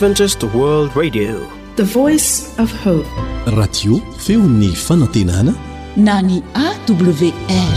Adventist World Radio, the voice of hope. Radio feony fanantenana na ny AWR.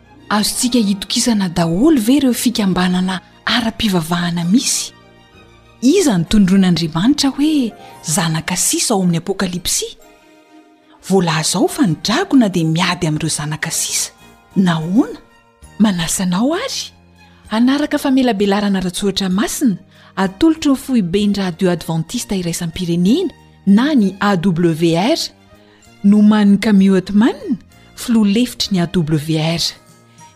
Azontsika itokisana daholo ve ireo fikambanana ara-pivavahana misy? Iza no tondroin'Andriamanitra hoe zanaka sisa ao amin'ny Apokalypsy? Voalaza ao fa ny dragona dia miady amin'ireo zanaka sisa. Nahoana? Manasa anao àry hanaraka famelabelarana ara-tsoratra masina atolotry ny Foiben-dRadio Advantista Iraisam-pirenena na ny AWR, Nomanin'i Camille Othman, filoha lefitry ny AWR.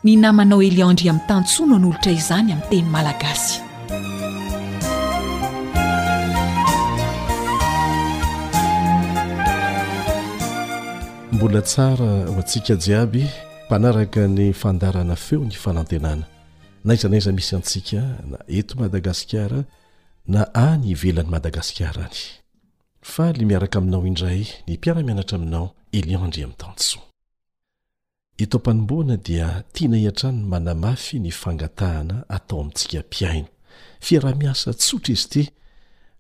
Ny namanao Elian Andriamitansoa no anolotra izany amin'ny teny malagasy. Mbola tsara ho antsika jiaby mpanaraka ny fandarana feo ny fanantenana na iza na iza misy antsika na eto madagasikara na any ivelan'ny madagasikara any Faly miaraka aminao indray ny mpiara-mianatra aminao Elion Andriamitansoa. Eto am-panombohana dia tianay hatrany ny manamafy ny fangatahana atao amintsika mpihaino fiaraha-miasa tsotra ST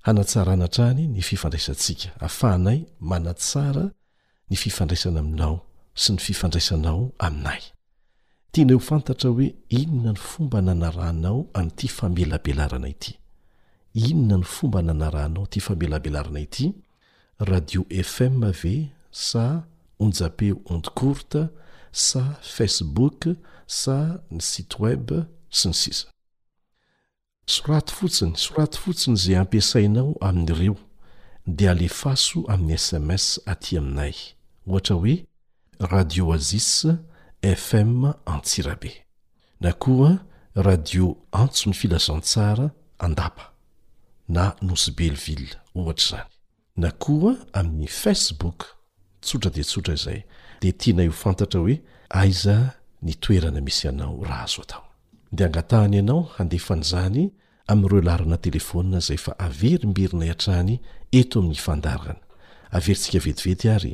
hanatsarana hatrany ny fifandraisantsika afahanay manatsara ny fifandraisana aminao sy ny fifandraisanao aminay. Tianay ho fantatra hoe inona ny fomba nanarahanao an'ity famelabelarana ity. Inona ny fomba nanarahanao ity famelabelarana ity, radio FM ve sa onjapeo onde courte sa Facebook sa ny site web sy ny sisa. Soraty fotsiny, soraty fotsiny izay ampiasainao amin'ireo dia alefaso amin'ny sms aty aminay. Ohatra hoe Radio Oasis FM Antsirabe. Na koa Radio Antson'ny Filazantsara Andapa na Nosy Belleville, ohatra izany. na koa amin'ny Facebook, tsotra dia tsotra izay, dia tianay ho fantatra hoe aiza ny toerana misy anao raha azo atao. Dia angatahany ianao handefa an'izany amin'ireo laharana telefaonina izay efa averimberinay hatrany eto amin'ny fandaharana. Averintsika vetivety ary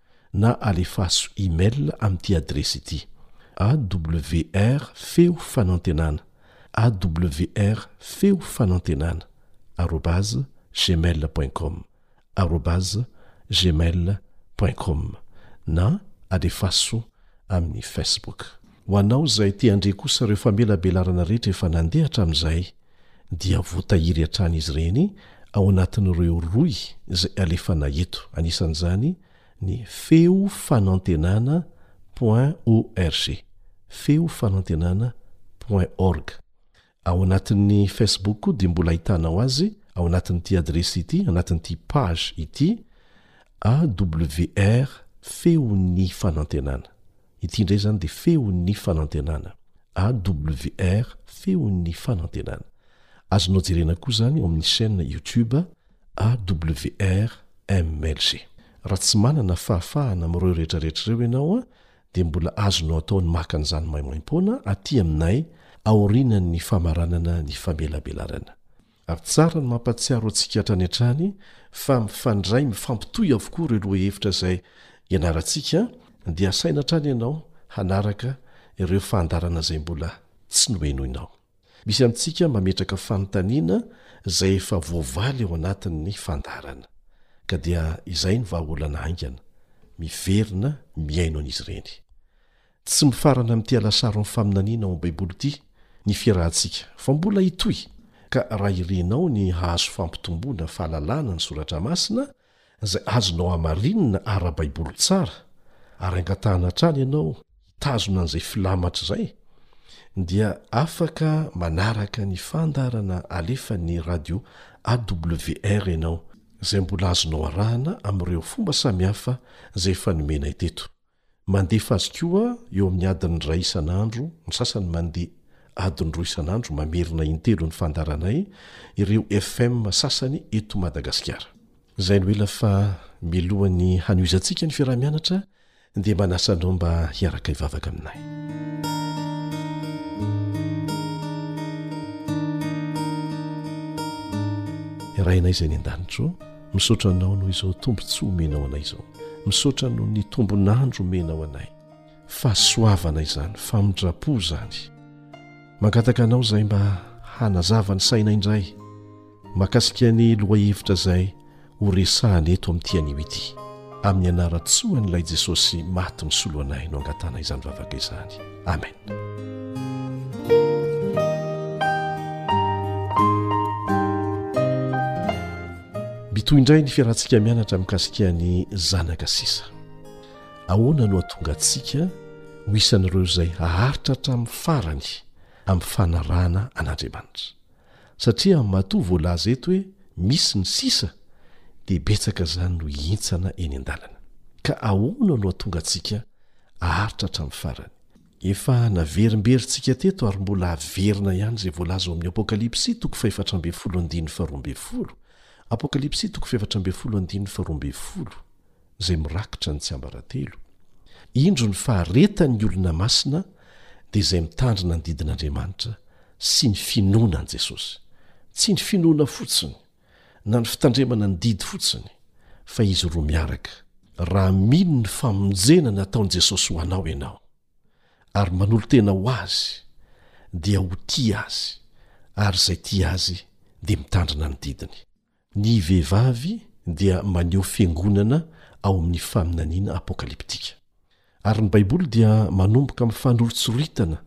na alefaso email amin'ity adiresy ity, awr feo fanantenana awr feo fanantenana arobase gmail point com arobase gmail point com na alefaso amin'ny facebook. Ho anao izay te handre kosa ireo famelabelarana rehetra efa nandeha hatramin'izay, dia voatahiry hatrany izy ireny ao anatin'ireo rohy izay alefana eto, anisan'izany ny Feo Fanantenana point org, Feo Fanantenana point org. Ao anatin'ny Facebook koa dia mbola ahitanao azy ao anatin'ity adiresy ity, anatin'ity page ity, AWR Feon'ny Fanantenana. Ity indray izany dia feon'ny fanantenana. AWR feon'ny fanantenana. Azonao jerena koa izany ao amin'ny chaîne YouTube AWR MLG. Raha tsy manana fahafahana amin'ireo rehetrarehetra ireo ianao dia mbola azonao atao ny maka an'izany maimaim-poana aty aminay aorianan'ny famaranana ny famelabelarana. Ary tsara ny mampatsiaro antsika hatrany hatrany fa mifandray mifampitohy avokoa ireo lohahevitra izay ianarantsika dia asaina hatrany ianao hanaraka ireo fandaharana izay mbola tsy nohenoinao. Misy amintsika mametraka fanontaniana izay efa voavaly ao anatin'ny fandaharana, ka dia izay no vahaolana haingana, miverina mihaino an'izy ireny. Tsy mifarana amin'ity alasaron'ny faminaniana ao amin'ny Baiboly ity ny fiarahantsika, fa mbola hitohy. Ka raha irinao ny hahazo fampitomboana fahalalana ny Soratra Masina, izay azonao hamarinina ara-baiboly tsara, ary angatahana hatrany ianao hitazona an'izay filamatra izay, dia afaka manaraka ny fandaharana alefan'ny Radio AWR ianao, izay mbola azonao arahana amin'ireo fomba samihafa izay efa nomenay teto. Mandefa azy koa eo amin'ny adiny iray isan'andro, ny sasany mandeha adiny roa isan'andro, mamerina intelo ny fandaharanay, ireo FM sasany eto Madagasikara. Izay no ela fa mialohan'ny hanohizantsika ny fiaraha-mianatra dia manasa anao mba hiaraka hivavaka aminay. Ray anay izay any an-danitra ô, Misaotra anao noho izao tombontsoa omenao anay izao. Misaotra noho ny tombon'andro omenao anay. Fahasoavana izany, famindram-po izany. Mangataka anao izay mba hanazava ny sainay indray mahakasika ny lohahevitra izay horesahana eto amin'ity anio ity. Amin'ny anaran-tsoan'ilay Jesosy maty misolo anay no angatahana izany vavaka izany. Amena. Mitohy indray ny fiarahantsika mianatra mikasika ny zanaka sisa. Ahoana no hatonga antsika ho isan'ireo izay haharitra hatramin'ny farany amin'ny fanarahana an'Andriamanitra? satria matoa voalaza eto hoe misy ny sisa dia betsaka izany no hihintsana eny an-dalana. Ka ahoana no hatonga antsika aharitra hatramin'ny farany? Efa naverimberintsika teto ary mbola haverina ihany izay voalaza ao amin'ny Apokalypsy toko fahefatra ambin'ny folo andininy faharoa ambin'ny folo, Apokalypsy toko fahefatra ambin'ny folo andininy faharoa ambin'ny folo, izay mirakitra ny tsiambaratelo, indro ny faharetan' ny olona masina dia izay mitandrina ny didin' Andriamanitra sy ny finoana an'i Jesosy, tsy ny finoana fotsiny na ny fitandremana ny didy fotsiny fa izy roa miaraka. Raha mino ny famonjena nataon'i Jesosy ho anao ianao ary manolo-tena ho Azy dia ho tia Azy ary izay tia Azy dia mitandrina ny didiny. Ny vehivavy dia maneho fiangonana ao amin'ny faminaniana apokalyptika. Ary ny Baiboly dia manomboka amin'ny fanolotsoritana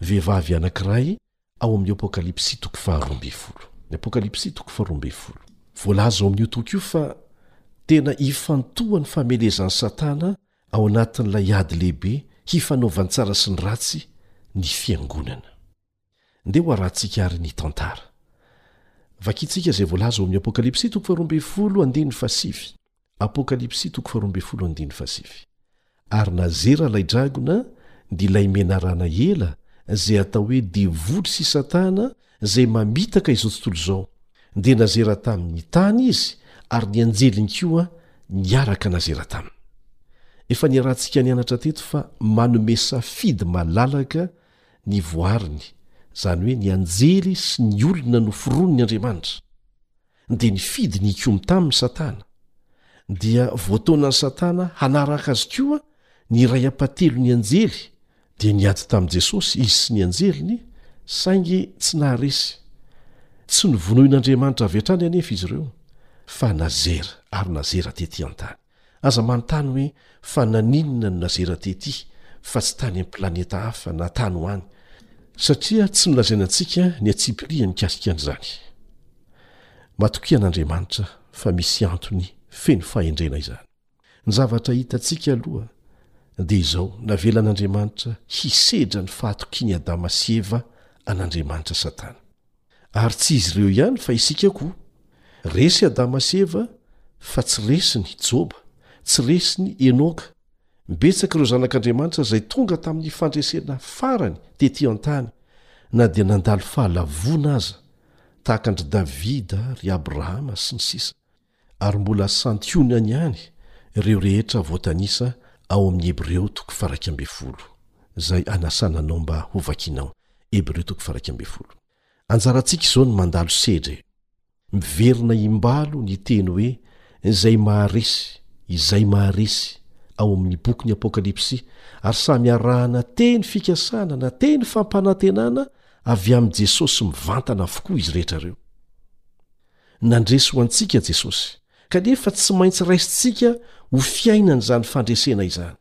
vehivavy anankiray ao amin'ny Apokalypsy toko faharoa ambin'ny folo. Ny Apokalypsy toko faharoa ambin'ny folo. Voalaza ao amin'io toko io fa tena hifantoha ny famelezan'i Satana ao anatin'ilay ady lehibe hifanaovan-tsara sy ny ratsy ny fiangonana. Ndeha ho arahantsika àry ny tantara. Vakintsika izay voalaza ao amin'ny Apokalypsy toko faharoa ambin'ny folo andininy fahasivy. Apokalypsy toko faharoa ambin'ny folo andininy fahasivy. Ary nazera ilay dragona, dia ilay menarana ela, izay atao hoe devoly sy Satana, izay mamitaka izao tontolo izao. Dia nazera tamin'ny tany izy, ary ny anjeliny koa niaraka nazera taminy. Efa niarahantsika nianatra teto fa manome safidy malalaka ny voariny, izany hoe ny anjely sy ny olona noforonin'ny Andriamanitra, dia nifidy ny hikomy taminy Satana, dia voataonan'i Satana hanaraka azy koa ny iray ampahatelon'ny anjely, dia niady tamin'i Jesosy izy sy ny anjeliny, saingy tsy naharesy, tsy novonoin'Andriamanitra avy hatrany anefa izy ireo, fa nazera ary nazera tety an-tany. Aza manontany hoe fa naninona no nazera tety fa tsy tany amin'ny planeta hafa na tany ho any, satria tsy nolazaina antsika ny atsipiriany mikasika an'izany. Matokia an'Andriamanitra fa misy antony feno fahendrena izany. Ny zavatra hitantsika aloha dia izao, navelan'Andriamanitra hisedra ny fahatokian'i Adama sy Eva an'Andriamanitra Satana. Ary tsy izy ireo ihany fa isika koa. Resy Adama sy Eva fa tsy resiny Joba, tsy resiny Enoka. Betsaka ireo zanak'Andriamanitra izay tonga tamin'ny fandresena farany tetỳ an-tany, na dia nandalo fahalavoana aza, tahaka an-dry Davida, ry Abrahama, sy ny sisa. ary mbola santionany ihany ireo rehetra voatanisa ao amin'ny Hebreo toko faha iraika ambin'ny folo, izay anasana anao mba hovakinao, Hebreo toko faha iraika ambin'ny folo. Anjarantsika izao ny mandalo sedra e! Miverina imbalo ny teny hoe izay maharesy, izay maharesy, ao amin'ny bokin'ny Apokalypsy, ary samy arahana teny fikasana na teny fampanantenana avy amin'i Jesosy mivantana avokoa izy rehetra ireo. nandresy ho antsika Jesosy, kanefa tsy maintsy raisintsika ho fiainana izany fandresena izany,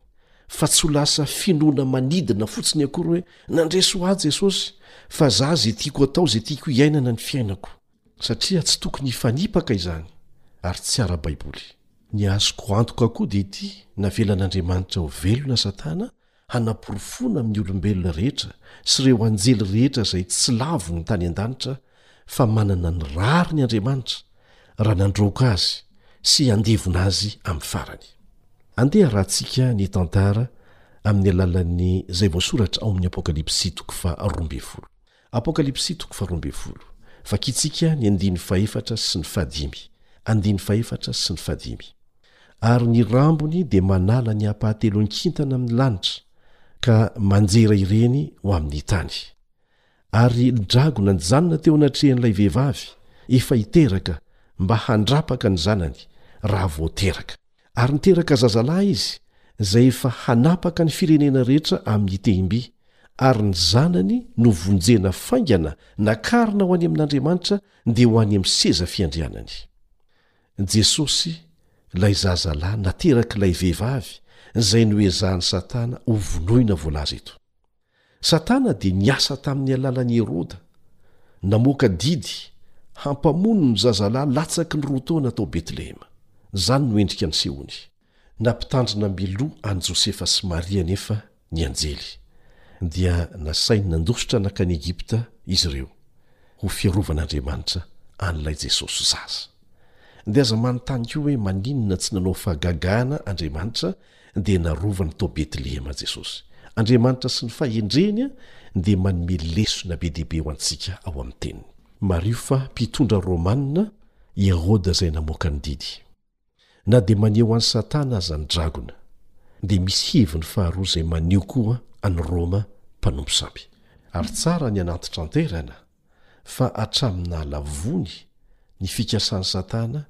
fa tsy ho lasa finoana manidina fotsiny akory hoe nandresy ho ahy Jesosy, fa za izay tiako atao, izay tiako hiainana ny fiainako. Satria tsy tokony hifanipaka izany ary tsy ara-baiboly. Ny azoko antoka koa dia ity, navelan'Andriamanitra ho velona Satana hanaporofoana amin'ny olombelona rehetra sy ireo anjely rehetra izay tsy lavon'ny tany an-danitra fa manana ny rariny Andriamanitra raha nandroaka azy sy handevona azy amin'ny farany. Andeha harahantsika ny tantara amin'ny alalan'ny izay voasoratra ao amin'ny Apokalypsy toko faha roa ambin'ny folo. Apokalypsy toko faharoa ambin'ny folo. Vakintsika ny andininy fahefatra sy ny fahadimy. Andininy fahefatra sy ny fahadimy. Ary ny rambony dia manala ny ampahatelon-kintana amin'ny lanitra, ka manjera ireny ho amin'ny tany. Ary dragona nijanona teo anatrehan'ilay vehivavy, efa hiteraka, mba handrapaka ny zanany, raha vao teraka. Ary niteraka zazalahy izy, izay efa hanapaka ny firenena rehetra amin'ny tehim-by, ary ny zanany no vonjena faingana nakarina ho any amin'Andriamanitra dia ho any amin'ny seza fiandrianany. Jesosy, ilay zazalahy naterak'ilay vehivavy, izay noezahan'i Satana hovonoina voalaza eto. Satana dia niasa tamin'ny alalan'i Heroda, namoaka didy hampamono ny zazalahy latsaky ny roa taona tao Betlehema. Izany no endrika nisehoany. Nampitandrina mialoha an'i Josefa sy Maria anefa ny anjely, dia nasainy nandositra nankany Egypta izy ireo, ho fiarovan'Andriamanitra an'ilay Jesosy zaza. Dia aza manontany koa hoe maninona tsy nanao fahagagana Andriamanitra dia narovany tao Betlehema Jesosy. Andriamanitra sy ny fahendreny dia manome lesona be dia be ho antsika ao amin'ny Teniny. Mariho fa mpitondra romanina i Heroda izay namoaka ny didy. Na dia maneho an'i Satana aza ny dragona, dia misy heviny faharoa izay maneho koa an'i Roma mpanompo sampy. Ary tsara ny hanantitranteraina fa hatramin'ny nahalavoany ny fikasan'i Satana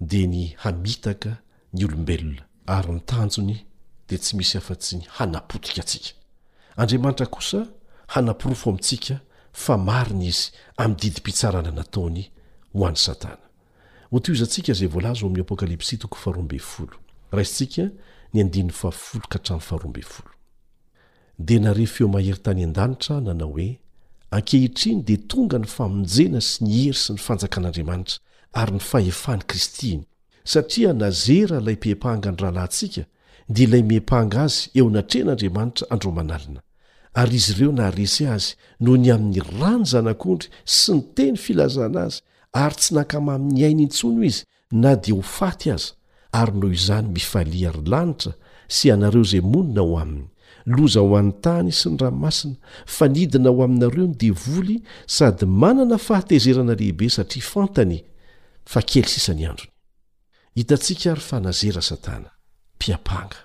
dia ny hamitaka ny olombelona, ary ny tanjony dia tsy misy afa-tsy ny hanapotika antsika. Andriamanitra kosa hanaporofo amintsika fa marina Izy amin'ny didim-pitsarana nataony ho an'i Satana. Hotohizantsika izay voalaza ao amin'ny Apokalypsy toko faharoa ambin'ny folo. Raisintsika ny andininy fahafolo ka hatramin'ny faharoa ambin'ny folo. Dia nare feo mahery tany an-danitra nanao hoe, Ankehitriny dia tonga ny famonjena sy ny hery sy ny fanjakan'Andriamanitra ary ny fahefan'i Kristy iny, satria nazera ilay mpiepanga ny rahalahintsika, dia ilay miepanga azy eo anatrehan'Andriamanitra andromanalina, ary izy ireo naharesy azy noho ny amin'ny ran'ny Zanak'ondry sy ny teny filazana azy, ary tsy nankamamin'ny ainy intsony izy na dia ho faty aza, ary noho izany mifalia ry lanitra sy ianareo izay monina ao aminy, loza ho an'ny tany sy ny ranomasina, fa nidina ho aminareo ny devoly sady manana fahatezerana lehibe satria fantany fa kely sisa ny androny. Hitantsika ary fa nazera Satana, mpiampanga.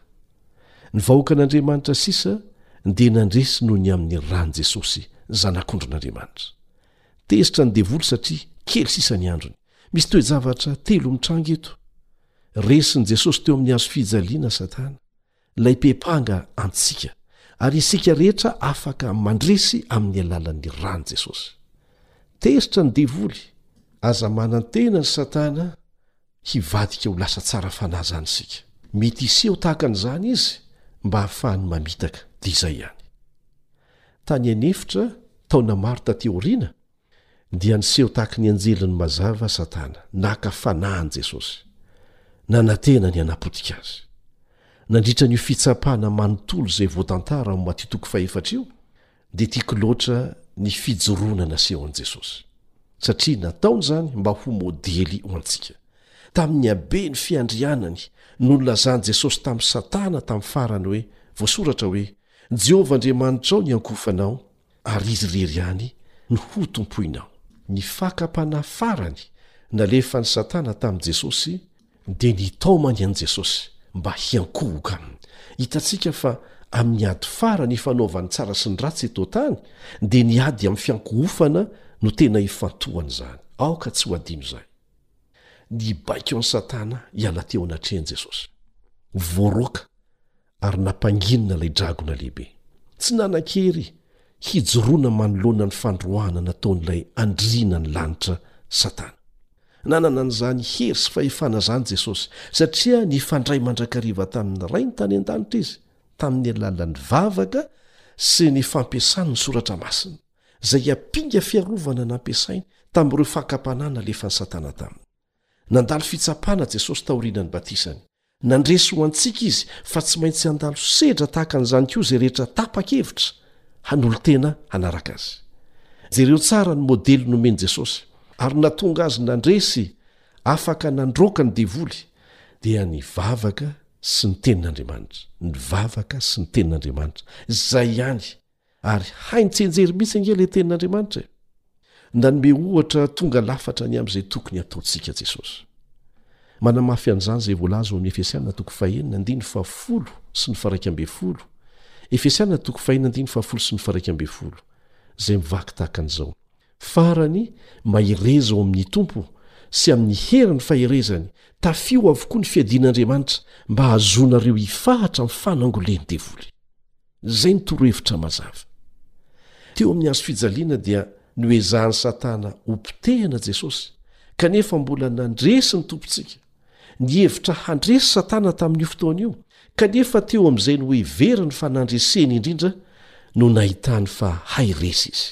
Ny vahoakan'Andriamanitra sisa dia nandresy noho ny amin'ny ran'i Jesosy, Zanak'ondrin'Andriamanitra. Tezitra ny devoly satria kely sisa ny androny. Misy toe-javatra telo mitranga eto. Resin'i Jesosy teo amin'ny hazo fijaliana Satana, ilay mpiampanga antsika, ary isika rehetra afaka mandresy amin'ny alalan'ny ran'i Jesosy. Tezitra ny devoly. Aza manantena ny Satana hivadika ho lasa tsara fanahy izany isika. Mety hiseho tahaka an'izany izy mba hahafahany mamitaka, dia izay ihany. Tany an'efitra, taona maro tatỳ aoriana, Dia niseho tahaky ny anjeliny mazava Satana, naka fanahy an'i Jesosy. Nanantena ny hanapotika Azy. Nandritra an'io fitsapana manontolo izay voatantara ao Maty toko fahefatra io, dia tiako loatra ny fijoroana nasehon'i Jesosy. Satria nataony izany mba ho modely ho antsika. Tamin'ny haben'ny fiandrianany no nilazan'i Jesosy tamin'i Satana tamin'ny farany hoe, Voasoratra hoe, Jehovah Andriamanitrao ny hankofanao, ary Izy irery ihany no hotompoinao. Ny fakam-panahy farany nalefan'i Satana tamin'i Jesosy dia nitaomany an'i Jesosy mba hiankohoka aminy. Hitantsika fa amin'ny ady farany ifanaovan'ny tsara sy ny ratsy eto an-tany dia ny ady amin'ny fiankohofana no tena ifantohany izany. Aoka tsy ho adino izay. Nibaiko an'i Satana hiala teo anatrehan'i Jesosy. Voaroaka ary nampanginina ilay dragona lehibe. Tsy nanan-kery hijoroana manoloana ny fandroahana nataon'ilay andriana ny lanitra, Satana. Nanana an'izany hery sy fahefana izany Jesosy, satria nifandray mandrakariva tamin'ny Rainy tany an-danitra izy, tamin'ny alalan'ny vavaka sy ny fampiasany ny Soratra Masina, izay ampinga fiarovana nampiasainy tamin'ireo fakam-panahy nalefan'i Satana taminy. Nandalo fitsapana Jesosy taorianan'ny batisany, Nandresy ho antsika izy fa tsy maintsy handalo sedra tahaka an'izany koa izay rehetra tapa-kevitra hanolo-tena hanaraka azy. Jereo tsara ny modely nomen'i Jesosy, ary nahatonga azy nandresy afaka nandroaka ny devoly, dia ny vavaka sy ny tenin'Andriamanitra, ny vavaka sy ny tenin'Andriamanitra, izay ihany Ary hainy tsy enjery mihitsy ange le tenin'Andriamanitra e! Nanome ohatra tonga lafatra ny amin'izay tokony hataontsika Jesosy. Manamafy an'izany izay voalaza ao amin'ny Efesiana toko fahenina andininy fahafolo sy ny faharaika ambin'ny folo, Efesiana toko fahenina andininy fahafolo sy ny faharaika ambin'ny folo, izay mivaky tahaka an'izao, Farany, mahereza ao amin'ny Tompo sy amin'ny herin'ny faherezany, tafio avokoa ny fiadian'Andriamanitra mba hahazoanareo hifahatra amin'ny fanangolen'ny devoly. Izay ny torohevitra mazava. Teo amin'ny hazo fijaliana dia noezahan'i Satana hopotehina Jesosy, kanefa mbola nandresy ny Tompontsika. Nihevitra handresy Satana tamin'io fotoana io, kanefa teo amin'izay noheveriny fa nandreseny indrindra no nahitany fa hay resy izy.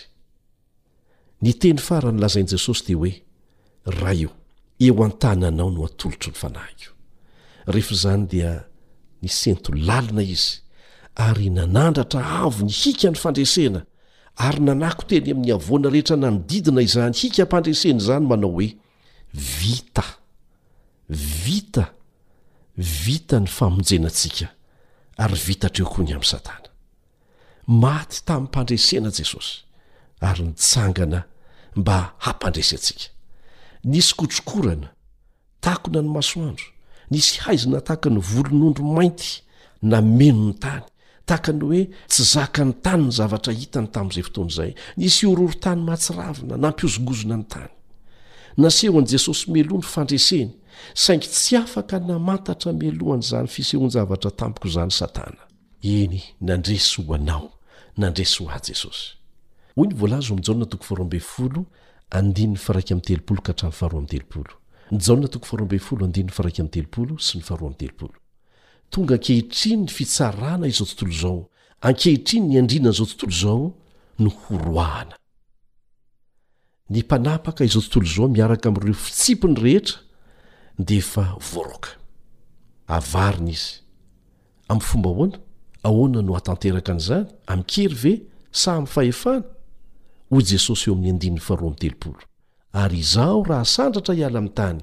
Ny teny farany lazain'i Jesosy dia hoe, Ray o, eo an-tananao no atolotro ny fanahiko. Rehefa izany dia nisento lalina izy ary nanandratra avo ny hikan'ny fandresena ary nanako teny amin'ny havoana rehetra nanodidina izany hikam-pandresena izany manao hoe, Vita! Vita! Vita ny famonjena antsika ary vita hatreo koa ny amin'i Satana. Maty tamim-pandresena Jesosy ary nitsangana mba hampandresy antsika. Nisy kotrokorana, takona ny masoandro, nisy haizina tahaka ny volon'ondry mainty nameno ny tany, tahaka ny hoe tsy zakan'ny tany ny zavatra hitany tamin'izay fotoana izay. Nisy horohorontany mahatsiravina nampihozongozona ny tany. Nasehon'i Jesosy mialoha ny fandreseny, saingy tsy afaka namantatra mialoha an'izany fisehoan-javatra tampoka izany Satana. Eny, nandresy ho anao, nandresy ho ahy Jesosy. Hoy ny voalaza ao amin'ny Jaona toko faharoa ambin'ny folo, andininy faharaika amby telopolo ka hatramin'ny faharoa amby telopolo. Jaona toko faharoa ambin'ny folo, andininy faharaika amby telopolo sy ny faharoa amby telopolo. Tonga ankehitriny ny fitsarana izao tontolo izao, ankehitriny ny andriana an'izao tontolo izao no horoahana. Ny mpanapaka izao tontolo izao miaraka amin'ireo fitsipiny rehetra dia efa voaroaka. Avarina izy. Amin'ny fomba ahoana? Ahoana no hahatanteraka an'izany? Amin-kery ve sa amin'ny fahefana? Hoy Jesosy eo amin'ny andininy faharoa amby telopolo, Ary Izaho raha sandratra hiala amin'ny tany,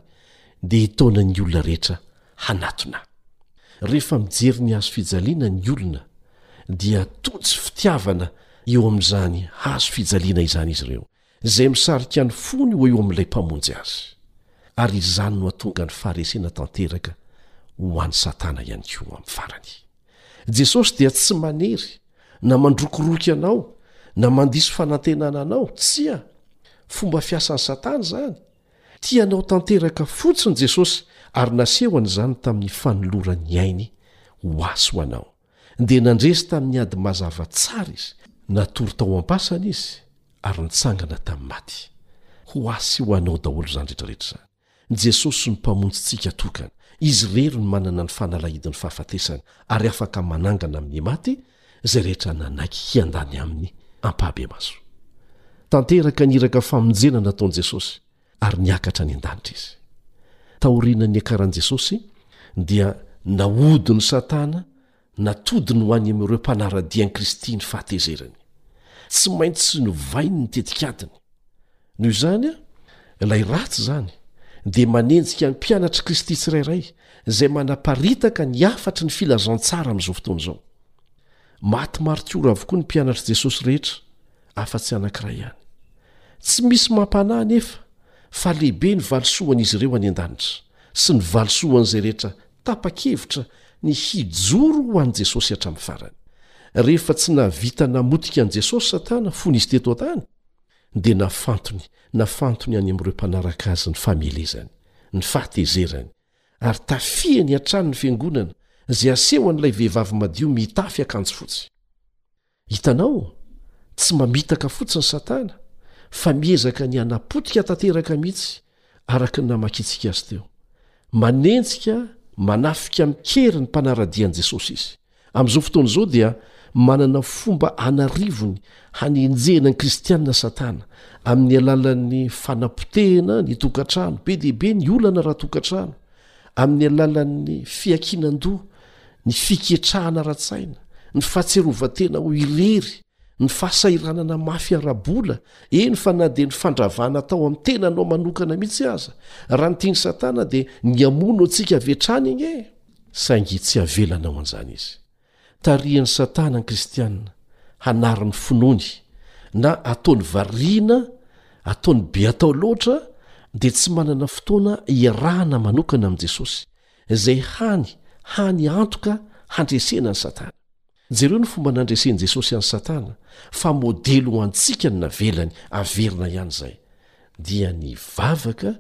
dia hitaona ny olona rehetra hanatona Ahy. Rehefa mijery ny hazo fijaliana ny olona dia tojo fitiavana eo amin'izany hazo fijaliana izany izy ireo, izay misarika ny fony ho eo amin'ilay Mpamonjy azy. Ary izany no hahatonga ny faharesena tanteraka ho an'i Satana ihany koa amin'ny farany. Jesosy dia tsy manery na mandrokoroky anao na mandiso fanantenana anao, tsia. Fomba fiasan'i Satana izany. Tia anao tanteraka fotsiny Jesosy ary nasehony izany tamin'ny fanolorany ny ainy ho azy ho anao. Dia nandresy tamin'ny ady mazava tsara izy, natory tao am-pasana izy ary nitsangana tamin'ny maty. Ho ahy sy ho anao daholo izany rehetrarehetra izany. Jesosy no Mpamonjintsika tokana. Izy irery no manana ny fanalahidin'ny fahafatesana ary afaka manangana amin'ny maty izay rehetra nanaiky hiandany aminy ampahabemaso. Tanteraka ny iraka famonjena nataon'i Jesosy ary niakatra any an-danitra izy. Taorianan'ny niakaran'i Jesosy, dia nahodin'i Satana natodiny ho any amin'ireo mpanara-dia an'i Kristy ny fahatezerany. Tsy maintsy novainy ny tetikadiny. Noho izany, ilay ratsy izany dia manenjika ny mpianatr'i Kristy tsirairay izay manaparitaka ny hafatry ny filazantsara amin'izao fotoana izao. Maty maritiora avokoa ny mpianatr'i Jesosy rehetra, afa-tsy anankiray ihany. Tsy misy mampanahy anefa fa lehibe ny valisoan'izy ireo any an-danitra sy ny valisoan'izay rehetra tapa-kevitra ny hijoro ho an'i Jesosy hatramin'ny farany. Rehefa tsy nahavita namotika an'i Jesosy Satana fony izy teto an-tany, dia nafantony, nafantony any amin'ireo mpanaraka azy ny famelezany, ny fahatezerany, ary tafihany hatrany ny Fiangonana izay asehon'ilay vehivavy madio mitafy akanjo fotsy. Hitanao? Tsy mamitaka fotsiny Satana, fa miezaka ny hanapotika tanteraka mihitsy Araka ny namakiantsika azy teo, manenjika, manafika amin-kery ny mpanara-dia an'i Jesosy izy. Amin'izao fotoana izao dia manana fomba an'arivony hanenjehana ny Kristianina Satana, amin'ny alalan'ny fanapotehana ny tokantrano, be dia be ny olana ara-tokantrano, amin'ny alalan'ny fiankinan-doha, ny fiketrahana ara-tsaina, ny fahatsiarovan-tena ho irery, Ny fahasahiranana mafy ara-bola, eny fa na dia ny fandravana atao amin'ny tenanao manokana mihitsy aza, raha ny tian'i Satana dia ny hamono antsika avy hatrany ange! Saingy tsy havelany ao an'izany izy. Tarihan'i Satana ny Kristianina hanary ny finoany, na ataony variana, ataony be atao loatra, dia tsy manana fotoana hiarahana manokana amin'i Jesosy, izay hany, hany antoka handresena an'i Satana. Jereo ny fomba nandresen'i Jesosy an'i Satana fa modely ho antsika ny navelany haverina ihany izay, dia ny vavaka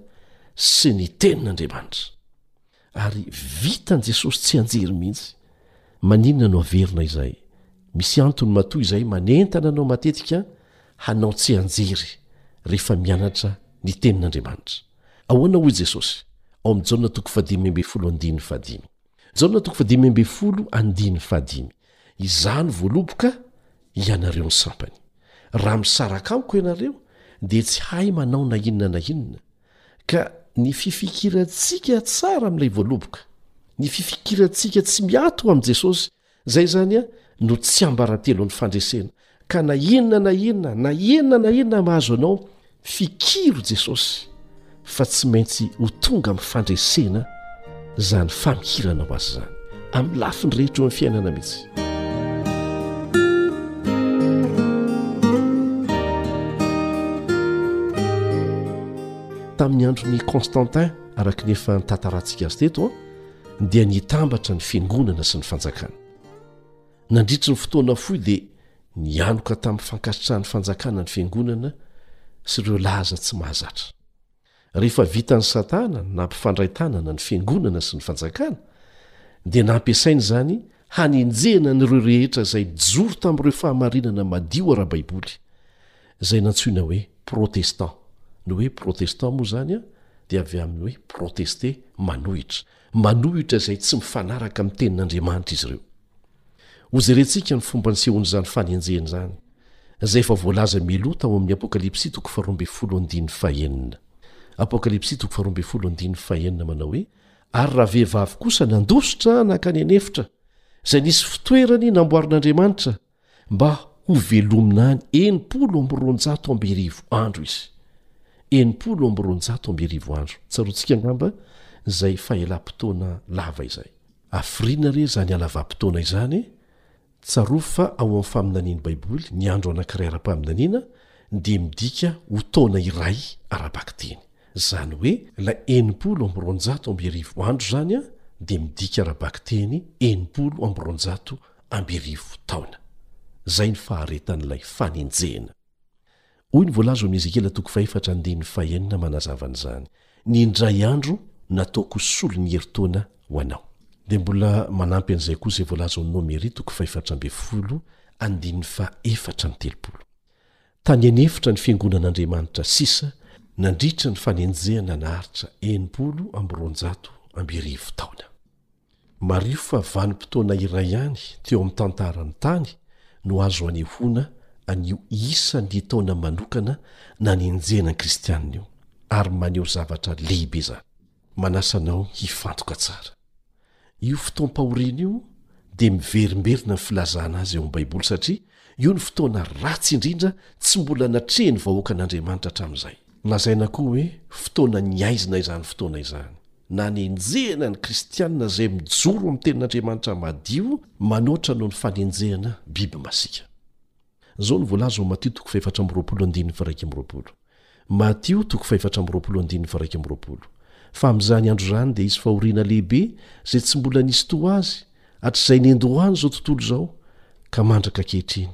sy ny Tenin'Andriamanitra. Ary vitan'i Jesosy tsianjery mihitsy. Maninona no haverina izay? Misy antony matoa izay manentana anao matetika hanao tsianjery rehefa mianatra ny Tenin'Andriamanitra. Ahoana hoy Jesosy ao amin'i Jaona toko fahadimy ambin'ny folo andininy fahadimy? Jaona toko fadimy ambin'ny folo andininy fahadimy, Izaho no voaloboka, ianareo ny sampany. Raha misaraka amiko ianareo, dia tsy hay manao na inona na inona. Ka ny fifikirantsika tsara amin'ilay voaloboka, ny fifikirantsika tsy miato amin'i Jesosy, Zay zany a no tsiambaratelon'ny fandresena ka na inona na inona na inona na inona mahazo anao fikiro Jesosy fa tsy maintsy ho tonga amin'ny fandresena zany famikiranao azy zany amin'ny lafiny rehetra eo amin'ny fiainana mihitsy tamin'ny andron'ny Constantin araka ny efa nitantaratsika azy teto dia ny hitambatra ny fiangonana sy ny fanjakana nandritry ny fotoana fohy dia nianoka tamin'ny fankasitrahan'ny fanjakana ny fiangonana sy ireo laza tsy mahazatra rehefa vitan'ny satana nampifandray tanana ny fiangonana sy ny fanjakana dia nampiasaina izany hanenjehana an'ireo rehetra izay joro tamin'ireo fahamarinana madio ara-baiboly Izay nantsoina hoe Protestant. Ny hoe Protestant moa izany dia avy amin'ny hoe protester, manohitra. Manohitra izay tsy mifanaraka amin'ny Tenin'Andriamanitra izy ireo. Hojerentsika ny fomba nisehoan' izany fanenjehana izany, izay efa voalaza mialoha tao amin'ny Apokalypsy toko faharoa ambin'ny folo andininy fahenina. Apokalypsy toko faharoa ambin'ny folo andininy fahenina manao hoe, Ary ravehivavy kosa nandositra nankany an'efitra izay nisy fitoerany namboarin'Andriamanitra, mba ho velomina any enimpolo amby roanjato amby arivo andro izy. Enimpolo amby roanjato amby arivo andro. Tsaroantsika angamba izay fahelam-potoana lava izay. Hafiriana re izany halavam-potoana izany e! Tsarovy fa ao amin'ny faminanian'ny Baiboly, ny andro anankiray ara-paminaniana dia midika ho taona iray ara-bakiteny. Izany hoe ilay enimpolo amby roanjato amby arivo andro izany dia midika ara-bakiteny enimpolo amby roanjato amby arivo taona. Izay ny faharetan'ilay fanenjehana. Hoy ny voalaza ao amin'ny Ezekiela toko fahefatra andininy fahenina manazava an'izany, Ny indray andro nataoko ho solon'ny herintaona ho anao. Dia mbola manampy an'izay koa izay voalaza ao Nomery toko fahefatra ambin'ny folo andininy fahefatra amby telopolo. Tany an'efitra ny fiangonan'Andriamanitra sisa nandritra ny fanenjehana naharitra enimpolo amby roanjato amby arivo taona. Mariho fa vanim-potoana iray ihany teo amin'ny tantaran'ny tany no azo anehoana an'io isan'ny taona manokana nanenjehana ny Kristianina io, ary maneho zavatra lehibe izany. Manasa anao hifantoka tsara. Io fotoam-pahoriana io dia miverimberina ny filazana azy ao amin'ny Baiboly, satria io no fotoana ratsy indrindra tsy mbola natrehin'ny vahoakan'Andriamanitra hatramin'izay. Lazaina koa hoe fotoana nihaizina izany fotoana izany, na anenjehana ny kristiana izay mijoro amin'ny tenin'Andriamanitra madio manoatra noho ny fanenjehana biby masiaka. Izao no voalaza ao Matio toko fahefatra amby roapolo andininy faharaika amby roapolo, Matio toko fahefatra amby roapolo andininy faharaika amby roapolo, Fa amin'izany andro izany dia hisy fahoriana lehibe izay tsy mbola nisy toa azy hatrizay niandohan'izao tontolo izao ka mandraka ankehitriny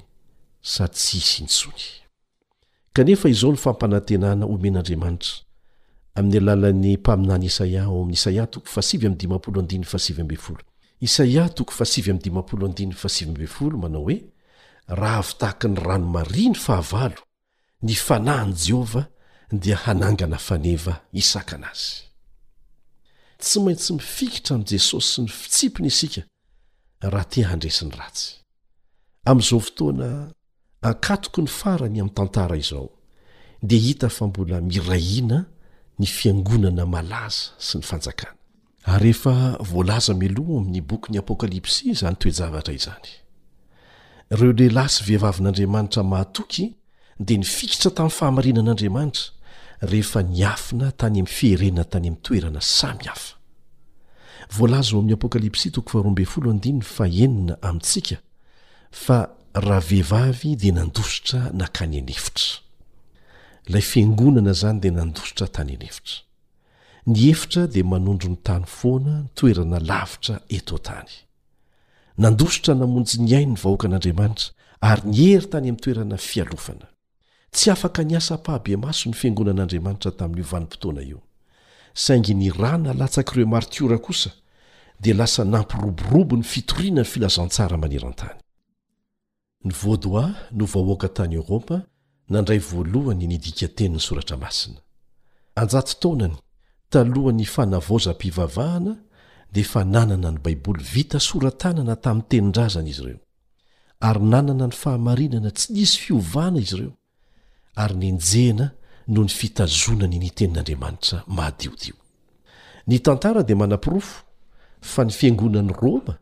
sady tsy hisy intsony. Kanefa izao ny fampanantenana omen'Andriamanitra, amin'ny alalan'ny mpaminany Isaia ao amin'ny Isaia toko fahasivy amby dimampolo andininy fahasivy ambin'ny folo. Isaia toko fahasivy amby dimampolo andininy fahasivy ambin'ny folo manao hoe, Raha avy tahaka ny rano maria ny fahavalo, ny fanahin'i Jehovah dia hanangana faneva hisakana azy. Tsy maintsy mifikitra amin'i Jesosy sy ny fitsipiny isika raha te handresy ny ratsy. Amin'izao fotoana ankatoky ny farany amin'ny tantara izao dia hita fa mbola miray hina ny fiangonana malaza sy ny fanjakana. Ary efa voalaza mialoha ao amin'ny bokin'ny Apokalypsy izany toe-javatra izany. Ireo lehilahy sy vehivavin'Andriamanitra mahatoky dia nifikitra tamin'ny fahamarinan'Andriamanitra rehefa niafina tany amin'ny fierenana tany amin'ny toerana samy hafa. Voalaza ao amin'ny Apokalypsy toko faharoa ambin'ny folo andininy fahenina amintsika fa ravehivavy dia nandositra nakany an'efitra. Ilay fiangonana izany dia nandositra tany an'efitra. Ny efitra dia manondro ny tany foana, ny toerana lavitra eto an-tany. Nandositra namonjy ny ainy ny vahoakan'Andriamanitra ary niery tany amin'ny toerana fialofana. Tsy afaka niasa am-pahabemaso ny fiangonan'Andriamanitra tamin'io vanim-potoana io, saingy ny ra nalatsak'ireo maritiora kosa dia lasa nampiroborobo ny fitoriana ny filazantsara maneran-tany. Ny Vaudois no vahoaka tany Eoropa nandray voalohany ny dikan-tenin'ny Soratra Masina. An-jato taonany talohan'ny fanavaozam-pivavahana dia efa nanana ny Baiboly vita sora-tanana tamin'ny tenin-drazany izy ireo. ary nanana ny fahamarinana tsy nisy fiovana izy ireo, ary nenjehina noho ny fitazonany ny Tenin'Andriamanitra mahadiodio. Ny tantara dia manaporofo fa ny fiangonan'i Roma,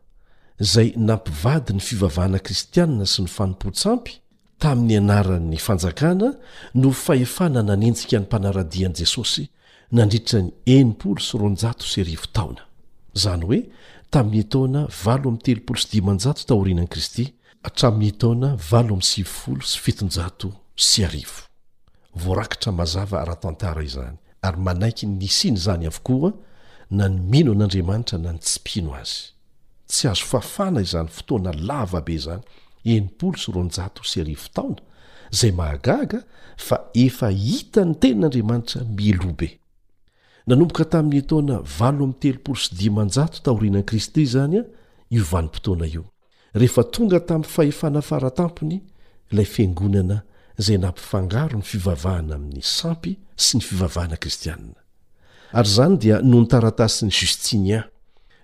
izay nampivady ny fivavahana kristianina sy ny fanompoan-tsampy, Tamin'ny anaran'ny Fanjakana no fahefana nanenjika ny mpanara-dia an'i Jesosy nandritra ny enimpolo sy roanjato sy arivo taona, izany hoe tamin'ny taona valo amby telopolo sy dimanjato taorianan'i Kristy hatramin'ny taona valo amby sivifolo sy fitonjato sy arivo. Voarakitra mazava ara-tantara izany, ary manaiky ny nisian'izany avokoa na ny mino an'Andriamanitra na ny tsy mpino azy. Tsy azo fafana izany fotoana lava be izany, enimpolo sy roanjato sy arivo taona, izay mahagaga fa efa hita ny tenin'Andriamanitra mialoha be. Nanomboka tamin'ny taona valo amby telopolo sy dimanjato taorianan'i Kristy izany io vanim-potoana io, rehefa tonga tamin'ny fahefana fara tampony ilay fiangonana izay nampifangaro ny fivavahana amin'ny sampy sy ny fivavahana kristianina. ary izany dia noho ny taratasin'i Justinien,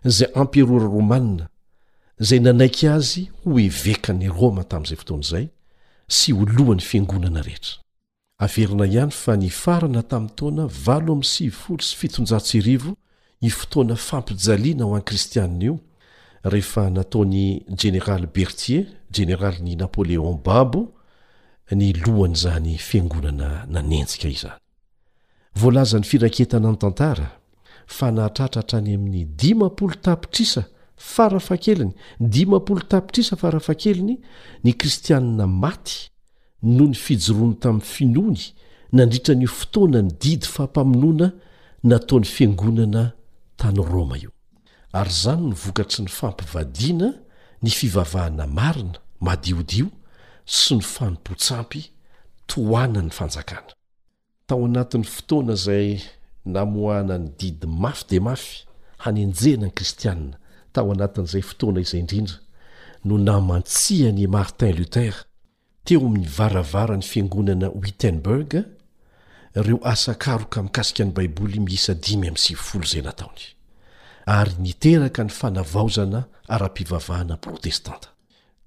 izay amperora romanina, izay nanaiky azy ho evekan'i Roma tamin'izay fotoana izay sy ho lohan'ny fiangonana rehetra. Averina ihany fa nifarana tamin'ny taona valo amby sivifolo sy fitonjato sy arivo io fotoana fampijaliana ho an'ny Kristianina io, rehefa nataon'i Jeneraly Berthier, jeneralin'i Napoleon Babo, ny lohan'izany fiangonana nanenjika izany. Voalazan'ny firaketana ny tantara fa nahatratra hatrany amin'ny dimampolo tapitrisa farafahakeliny, dimampolo tapitrisa farafahakeliny, ny Kristianina maty noho ny fijoroany tamin'ny finoany nandritra an'io fotoanan'ny didy fampamonoana nataon'ny fiangonana tany Roma io. Ary izany no vokatry ny fampivadiana ny fivavahana marina, madiodio, sy ny fanompoan-tsampy tohanan'ny fanjakana. Tao anatin'ny fotoana izay namoahana ny didy mafy dia mafy hanenjehana ny Kristianina, tao anatin'izay fotoana izay indrindra no namantsihan'i Martin Luther teo amin'ny varavaran'ny Fiangonana Wittenberg ireo asan-karoka mikasika ny Baiboly miisa dimy amby sivifolo izay nataony, ary niteraka ny Fanavaozana ara-pivavahana protestanta.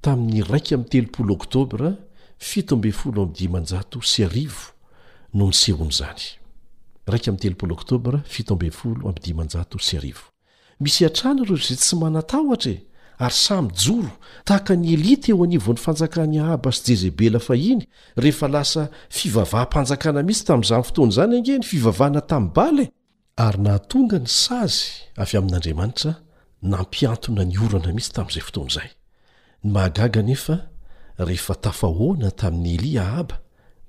Tamin'ny iraika amby telopolo Oktobra fito ambin'ny folo amby dimanjato sy arivo no nisehoan'izany. Iraika amby telopolo Oktobra fito ambin'ny folo amby dimanjato sy arivo. Misy hatrany ireo izay tsy manan-tahotra e! Ary sahy mijoro, tahaka ny elite eo anivon'ny fanjakan'i Ahaba sy Jezebela fahiny, rehefa lasa fivavaham-panjakana mihitsy tamin'izany fotoana izany ange ny fivavahana tamin'i Bala e! Ary nahatonga ny sazy avy amin'Andriamanitra nampihantona ny orana mihitsy tamin'izay fotoana izay. Ny mahagaga anefa, rehefa tafahoana tamin'i Elia Ahaba,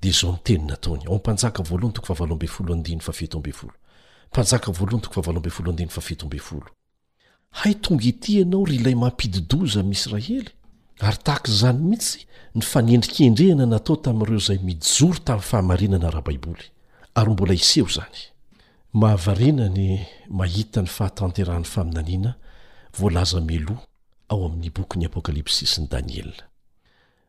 dia izao ny teny nataony, ao Mpanjaka Voalohany toko fahavalo ambin'ny folo andininy fahafito ambin'ny folo, Mpanjaka Voalohany toko fahavalo ambin'ny folo andininy fahafito ambin'ny folo, Hay tonga ety ianao, ry ilay mampidi-doza amin'i Israely! Ary tahaka izany mihitsy ny fanendrikendrehana natao tamin'ireo izay mijoro tamin'ny fahamarinana ara-baiboly. Ary mbola hiseho izany. Mahavariana ny mahita ny fahatanterahan'ny faminaniana voalaza mialoha. ao amin'ny bokin'ny Apokalypsy sy ny Daniela.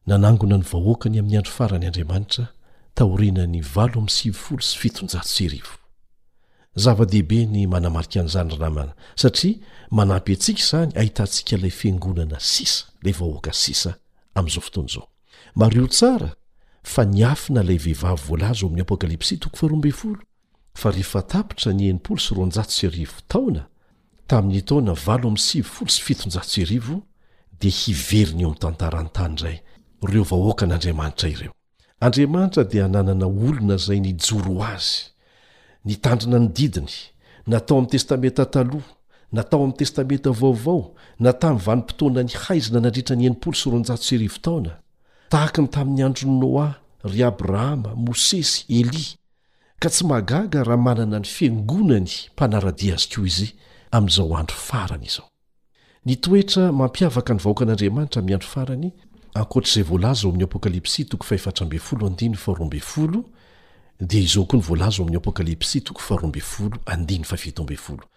Nanangona ny vahoakany amin'ny andro farany Andriamanitra taorianan'ny valo amby sivifolo sy fitonjato sy arivo. Zava-dehibe ny manamarika an'izany ry namana, satria manampy antsika izany hahitantsika ilay fiangonana sisa, ilay vahoaka sisa amin'izao fotoana izao. Mariho tsara fa niafina ilay vehivavy voalaza ao amin'ny Apokalypsy toko faharoa ambin'ny folo, fa rehefa tapitra ny enimpolo sy roanjato sy arivo taona, Tamin'ny taona valo amby sivifolo sy fitonjato sy arivo dia hiverina eo amin'ny tantaran'ny tany indray ireo vahoakan'Andriamanitra ireo. Andriamanitra dia nanana olona izay nijoro ho Azy, nitandrina ny didiny, na tao amin'ny Testamenta Taloha, na tao amin'ny Testamenta Vaovao, na tamin'ny vanim-potoana nihaizina nandritra ny enimpolo sy roanjato sy arivo taona, tahaka ny tamin'ny andron'i Noa, ry Abrahama, Mosesy, Elia. Ka tsy mahagaga raha manana ny Fiangonany mpanara-dia azy koa Izy amin'izao andro farany izao. Ny toetra mampiavaka ny vahoakan'Andriamanitra amin'ny andro farany, ankoatra izay voalaza ao amin'ny Apokalypsy toko fahefatra ambin'ny folo andininy faharoa ambin'ny folo, dia izao koa ny voalaza ao amin'ny Apokalypsy toko faharoa ambin'ny folo andininy fahafito ambin'ny folo,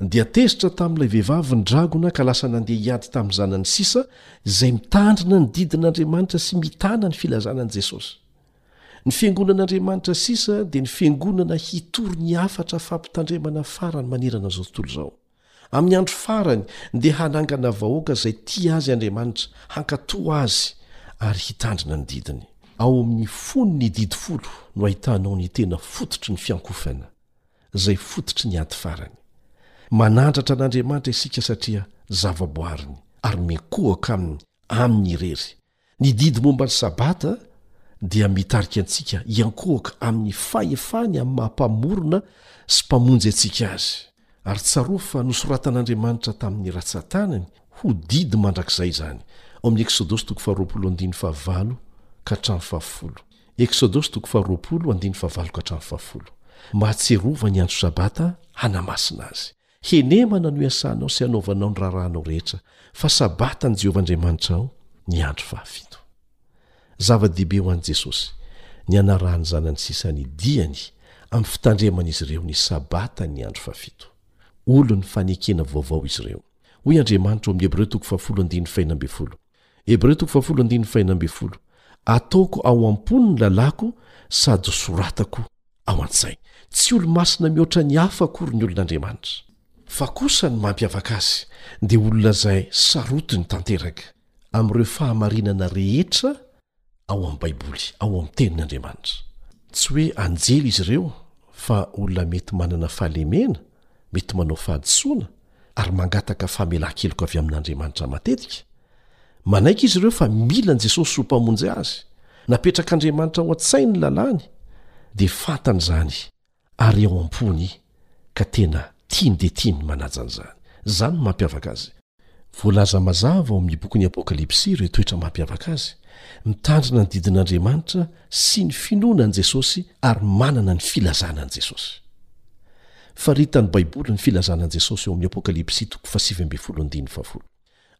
Dia tezitra tamin'ilay vehivavy ny dragona ka lasa nandeha hiady tamin'ny zanany sisa izay mitandrina ny didin'Andriamanitra sy mitana ny filazana an'i Jesosy. Ny fiangonan'Andriamanitra sisa dia ny fiangonana hitory ny hafatra fampitandremana farany manerana izao tontolo izao. Amin'ny andro farany dia hanangana vahoaka izay tia azy Andriamanitra, hankatò azy ary hitandrina ny didiny. Ao amin'ny fony ny didy folo no ahitanao ny tena fototry ny fiankofana, izay fototry ny ady farany. Manandratra an'Andriamanitra isika satria zavaboariny ary mikohaka aminy, aminy irery, Ny didy momba ny Sabata dia mitarika antsika hiankohoka amin'ny fahefany amin'ny maha Mpamorona sy Mpamonjy antsika azy. Ary tsarovy fa nosoratan'Andriamanitra tamin'ny ratsan-tanany ho didy mandrakizay izany, ao amin'ny Eksodosy toko faharoapolo andininy fahavalo ka hatramin'ny fahafolo. Eksodosy toko faharoapolo andininy fahavalo ka hatramin'ny fahafolo. Mahatsiarova ny andro Sabata hanamasina azy. Henemana no iasanao sy anaovanao ny raharahanao rehetra, fa Sabatan'i Jehovah Andriamanitrao ny andro fahafito. Zava-dehibe ho an'i Jesosy ny hanarahan'ny zanany sisa ny diany amin'ny fitandreman'izy ireo ny Sabatan'ny andro fahafito. Olon'ny fanekena vaovao izy ireo. Hoy Andriamanitra ao amin'ny Hebreo toko fahafolo andininy fahenina ambin'ny folo, Ataoko ao am-pony ny lalàko sady ho soratako ao an-tsainy. Tsy olo-masina mihoatra ny hafa akory ny olon'Andriamanitra. Fa kosa ny mampiavaka azy dia olona izay sarotiny tanteraka amin'ireo fahamarinana rehetra ao amin'ny Baiboly, ao amin'ny Tenin'Andriamanitra. Tsy hoe anjely izy ireo, fa olona mety manana fahalemena, mety manao fahadisoana, ary mangataka famelan-keloka avy amin'Andriamanitra matetika. Manaiky izy ireo fa mila an'i Jesosy ho Mpamonjy azy. Napetrak'Andriamanitra ao an-tsainy ny lalàny, dia fantany izany ary ao am-pony ka tena tiany dia tiany ny manaja an'izany. Izany no mampiavaka azy. Voalaza mazava ao amin'ny bokin'ny Apokalypsy ireo toetra mampiavaka azy, mitandrina ny didin'Andriamanitra sy ny finoana an'i Jesosy ary manana ny filazana an'i Jesosy. Faritan'ny Baiboly ny filazana an'i Jesosy ao amin'ny Apokalypsy toko fahasivy ambin'ny folo andininy fahafolo.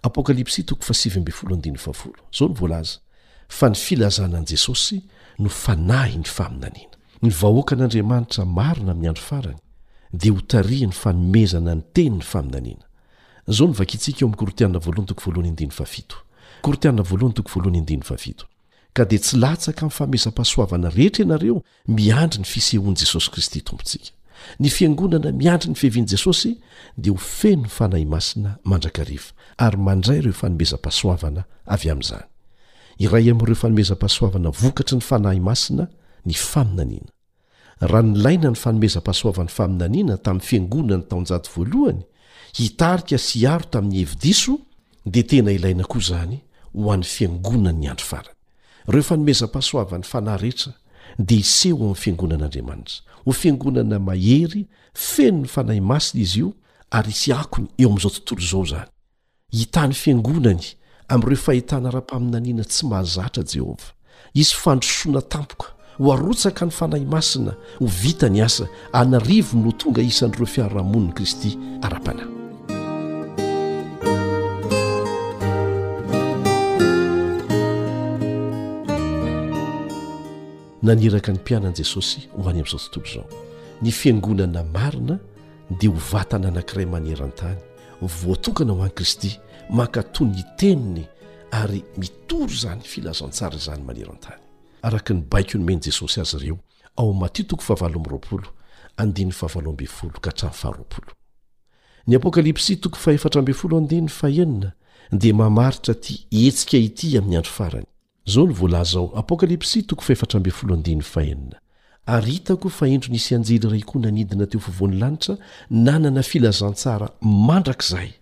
Apokalypsy toko fahasivy ambin'ny folo andininy fahafolo. Izao no voalaza, Fa ny filazana an'i Jesosy no fanahy ny faminaniana. Ny vahoakan'Andriamanitra marina amin'ny andro farany dia hotarihin'ny fanomezana ny teny ny faminaniana. Izao no vakintsika eo amin'ny Korintiana voalohany toko voalohany andininy fahafito. Korintiana voalohany toko voalohany andininy fahafito. Ka dia tsy latsaka amin'ny fahamesampahasoavana rehetra ianareo miandry ny fisehoan'i Jesosy Kristy Tompontsika. Ny Fiangonana miandry ny fiavian'i Jesosy dia ho feno ny Fanahy Masina mandrakariva ary mandray ireo fanomezam-pahasoavana avy amin'izany. Iray amin'ireo fanomezam-pahasoavana vokatry ny Fanahy Masina ny faminaniana. Raha nilaina ny fanomezam-pahasoavan'ny faminaniana tamin'ny Fiangonana ny taonjato voalohany hitarika sy hiaro tamin'ny hevi-diso dia tena ilaina koa izany ho an'ny Fiangonan'ny andro farany. Ireo fanomezam-pahasoavan'ny fanahy rehetra dia hiseho ao amin'ny fiangonan'Andriamanitra. Ho fiangonana mahery, feno ny Fanahy Masina izy io ary hisy akony eo amin'izao tontolo izao izany. Hitaha ny fiangonany amin'ireo fahitana ara-paminaniana tsy mahazatra Jehovah. Hisy fandrosoana tampoka. Ho arotsaka ny Fanahy Masina, ho vita ny asa, an'arivony no ho tonga isan'ireo fiarahamonin'i Kristy ara-panahy. Naniraka ny mpianany Jesosy ho any amin'izao tontolo izao. Ny Fiangonana marina dia ho vatana anankiray maneran-tany, voatokana ho an'i Kristy, mankatò ny teniny ary mitory izany filazantsara izany maneran-tany. araka ny baiko nomen'i Jesosy azy ireo ao amin'ny Matio toko fahavalo amby roapolo, andininy fahavalo ambin'ny folo ka hatramin'ny faharoapolo. Ny Apokalypsy toko fahefatra ambin'ny folo andininy fahenina dia mamaritra ity hetsika ity amin'ny andro farany. Izao no voalaza ao Apokalypsy toko fahefatra ambin'ny folo andininy fahenina, Ary hitako fa indro nisy anjely iray koa nanidina teo afovoan'ny lanitra nanana filazantsara mandrakizay,